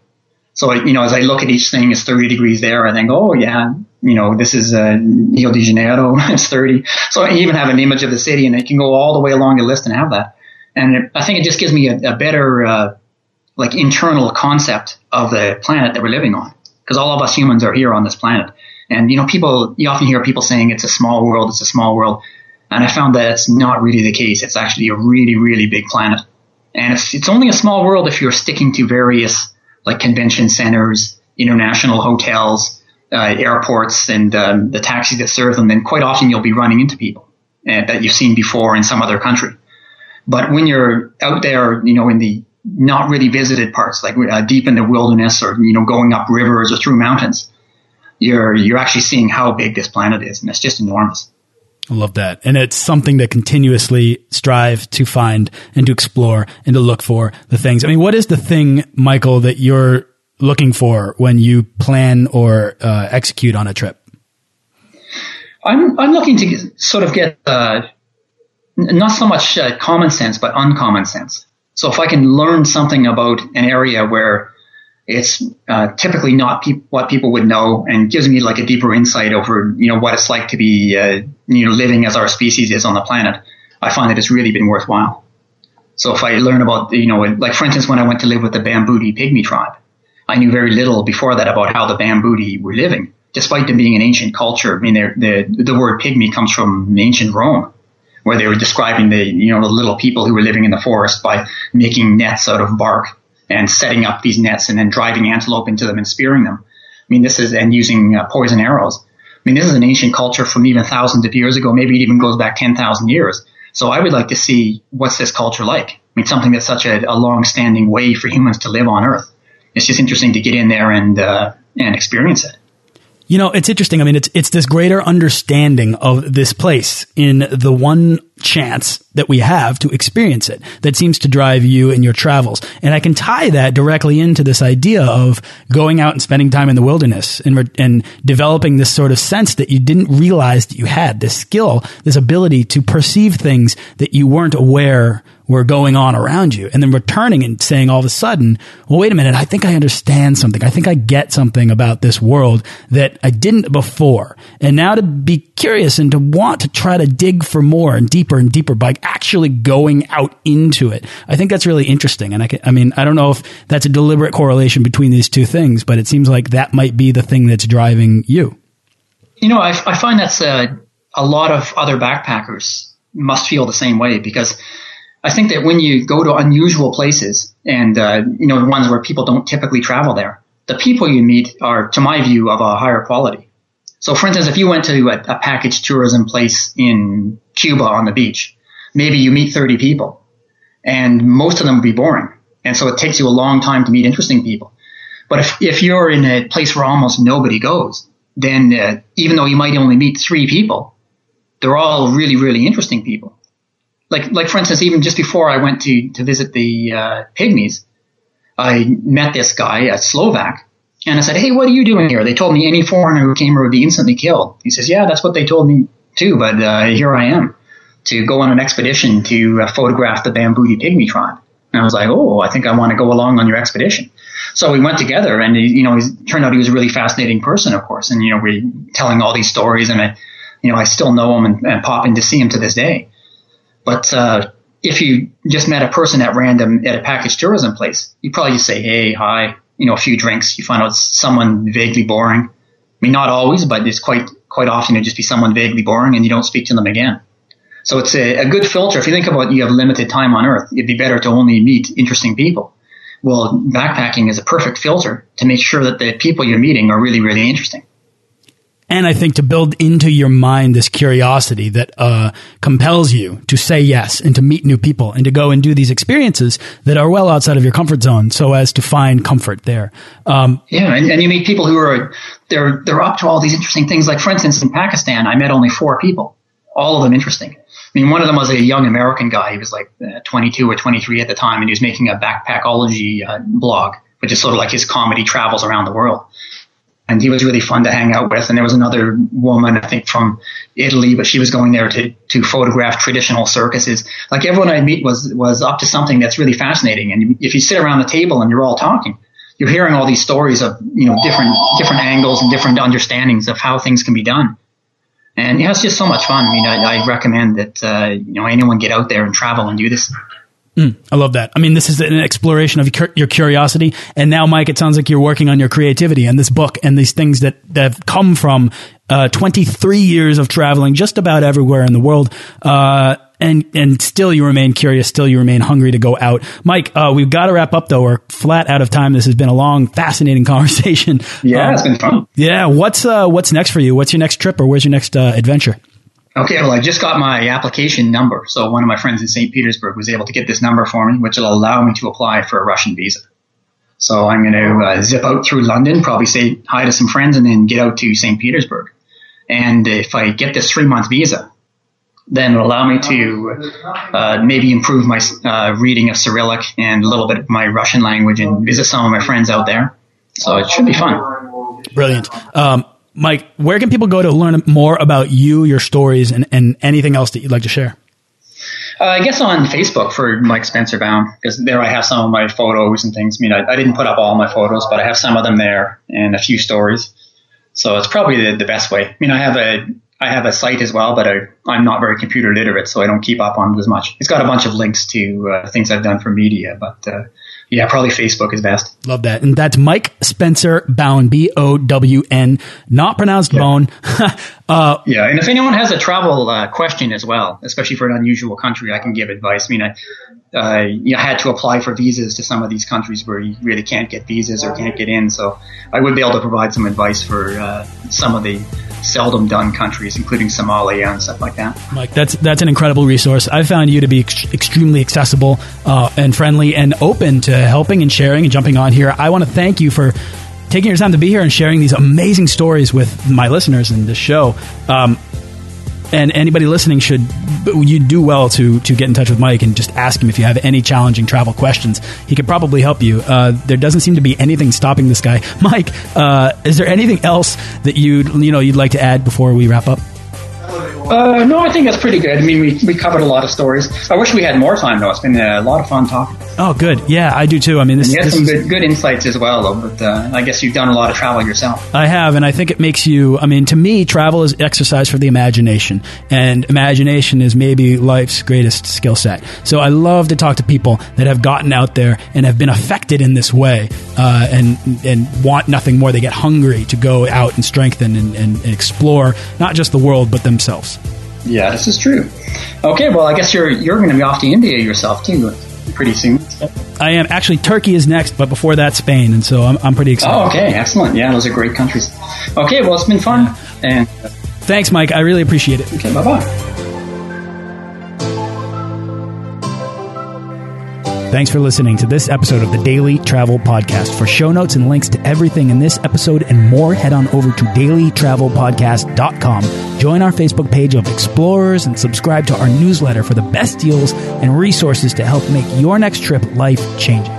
So, you know, as I look at each thing, it's 30 degrees there. I think, oh yeah, you know, this is uh, Rio de Janeiro, it's 30. So I even have an image of the city and it can go all the way along the list and have that. And it, I think it just gives me a, a better, uh, like internal concept of the planet that we're living on. Because all of us humans are here on this planet. And, you know, people, you often hear people saying it's a small world, it's a small world. And I found that it's not really the case. It's actually a really, really big planet. And it's, it's only a small world if you're sticking to various like convention centers, international hotels, uh, airports, and um, the taxis that serve them. then quite often you'll be running into people uh, that you've seen before in some other country. But when you're out there, you know, in the not really visited parts, like uh, deep in the wilderness or, you know, going up rivers or through mountains, you're, you're actually seeing how big this planet is. And it's just enormous. I love that. And it's something to continuously strive to find and to explore and to look for the things. I mean, what is the thing, Michael, that you're looking for when you plan or uh, execute on a trip? I'm, I'm looking to sort of get uh, not so much uh, common sense, but uncommon sense. So if I can learn something about an area where it's uh, typically not pe- what people would know and gives me like a deeper insight over, you know, what it's like to be, uh, you know, living as our species is on the planet. I find that it's really been worthwhile. So if I learn about, you know, like for instance, when I went to live with the Bambuti pygmy tribe, I knew very little before that about how the Bambuti were living, despite them being an ancient culture. I mean, the the word pygmy comes from ancient Rome, where they were describing the, you know, the little people who were living in the forest by making nets out of bark and setting up these nets and then driving antelope into them and spearing them. I mean, this is, and using uh, poison arrows. I mean, this is an ancient culture from even thousands of years ago. Maybe it even goes back 10,000 years. So I would like to see what's this culture like? I mean, something that's such a, a long-standing way for humans to live on Earth. It's just interesting to get in there and, uh, and experience it. You know, it's interesting. I mean, it's it's this greater understanding of this place in the one chance that we have to experience it that seems to drive you in your travels. And I can tie that directly into this idea of going out and spending time in the wilderness and and developing this sort of sense that you didn't realize that you had this skill, this ability to perceive things that you weren't aware were going on around you and then returning and saying all of a sudden, well, wait a minute. I think I understand something. I think I get something about this world that I didn't before. And now to be curious and to want to try to dig for more and deeper and deeper by actually going out into it. I think that's really interesting. And I, can, I mean, I don't know if that's a deliberate correlation between these two things, but it seems like that might be the thing that's driving you. You know, I, I find that's a, a lot of other backpackers must feel the same way because I think that when you go to unusual places and, uh, you know, the ones where people don't typically travel there, the people you meet are, to my view, of a higher quality. So, for instance, if you went to a, a package tourism place in Cuba on the beach, maybe you meet 30 people and most of them would be boring. And so it takes you a long time to meet interesting people. But if, if you're in a place where almost nobody goes, then uh, even though you might only meet three people, they're all really, really interesting people like like for instance, even just before I went to to visit the uh, pygmies, I met this guy, a Slovak, and I said, "Hey, what are you doing here?" They told me any foreigner who came here would be instantly killed. He says, "Yeah, that's what they told me too, but uh, here I am to go on an expedition to uh, photograph the Bambuti pygmy tribe." And I was like, "Oh, I think I want to go along on your expedition." So we went together, and you know, it turned out he was a really fascinating person, of course, and you know, we telling all these stories, and I, you know, I still know him and, and pop in to see him to this day. But uh, if you just met a person at random at a package tourism place, you probably just say, hey, hi, you know, a few drinks. You find out someone vaguely boring. I mean, not always, but it's quite quite often it just be someone vaguely boring and you don't speak to them again. So it's a, a good filter. If you think about you have limited time on Earth, it'd be better to only meet interesting people. Well, backpacking is a perfect filter to make sure that the people you're meeting are really, really interesting. And I think to build into your mind this curiosity that uh, compels you to say yes and to meet new people and to go and do these experiences that are well outside of your comfort zone, so as to find comfort there. Um, yeah, and, and, you meet people who are they're they're up to all these interesting things. Like for instance, in Pakistan, I met only four people, all of them interesting. I mean, one of them was a young American guy. He was like uh, 22 or 23 at the time, and he was making a backpackology uh, blog, which is sort of like his comedy travels around the world. And he was really fun to hang out with. And there was another woman, I think from Italy, but she was going there to, to photograph traditional circuses. Like everyone I meet was, was up to something that's really fascinating. And if you sit around the table and you're all talking, you're hearing all these stories of, you know, different, different angles and different understandings of how things can be done. And yeah, it's just so much fun. I mean, I, I recommend that, uh, you know, anyone get out there and travel and do this. Mm, I love that. I mean, this is an exploration of your curiosity. And now, Mike, it sounds like you're working on your creativity and this book and these things that, that have come from uh, 23 years of traveling just about everywhere in the world. Uh, and and still you remain curious, still you remain hungry to go out. Mike, uh, we've got to wrap up though. We're flat out of time. This has been a long, fascinating conversation. Yeah, um, it's been fun. Yeah, what's uh, what's next for you? What's your next trip, or where's your next uh, adventure? Okay, well, I just got my application number. So one of my friends in St. Petersburg was able to get this number for me, which will allow me to apply for a Russian visa. So I'm going to uh, zip out through London, probably say hi to some friends, and then get out to St. Petersburg. And if I get this three month visa, then it'll allow me to uh, maybe improve my uh, reading of Cyrillic and a little bit of my Russian language and visit some of my friends out there. So it should be fun. Brilliant. Um, Mike, where can people go to learn more about you, your stories, and, and anything else that you'd like to share? Uh, I guess on Facebook for Mike Spencer Bown, because there I have some of my photos and things. I mean, I, I, didn't put up all my photos, but I have some of them there and a few stories. So it's probably the, the best way. I mean, I have a I have a site as well, but I, I'm not very computer literate, so I don't keep up on it as much. It's got a bunch of links to uh, things I've done for media, but uh, yeah, probably Facebook is best. Love that. And that's Mike Spencer Bown, B O W N, not pronounced yeah. bone. uh, yeah, and if anyone has a travel uh, question as well, especially for an unusual country, I can give advice. I mean, I, uh, you know, had to apply for visas to some of these countries where you really can't get visas or can't get in. So I would be able to provide some advice for uh, some of the seldom done countries, including Somalia and stuff like that. Mike, that's that's an incredible resource. I found you to be ex extremely accessible uh, and friendly and open to helping and sharing and jumping on here. I want to thank you for taking your time to be here and sharing these amazing stories with my listeners in this show. Um, and anybody listening should you do well to to get in touch with Mike and just ask him if you have any challenging travel questions. He could probably help you. Uh, there doesn't seem to be anything stopping this guy. Mike, uh, is there anything else that you you know you'd like to add before we wrap up? Uh, no, I think that's pretty good. I mean, we, we covered a lot of stories. I wish we had more time, though. It's been a lot of fun talking. Oh, good. Yeah, I do too. I mean, this, you had some good, good insights as well, though. But uh, I guess you've done a lot of travel yourself. I have, and I think it makes you. I mean, to me, travel is exercise for the imagination, and imagination is maybe life's greatest skill set. So I love to talk to people that have gotten out there and have been affected in this way, uh, and and want nothing more. They get hungry to go out and strengthen and, and, and explore not just the world but themselves. Yeah, this is true. Okay, well, I guess you're you're going to be off to India yourself too pretty soon. I am actually Turkey is next, but before that Spain, and so I'm I'm pretty excited. Oh, okay, excellent. Yeah, those are great countries. Okay, well, it's been fun, and thanks, Mike. I really appreciate it. Okay, bye bye. Thanks for listening to this episode of the Daily Travel Podcast. For show notes and links to everything in this episode and more, head on over to dailytravelpodcast.com. Join our Facebook page of explorers and subscribe to our newsletter for the best deals and resources to help make your next trip life changing.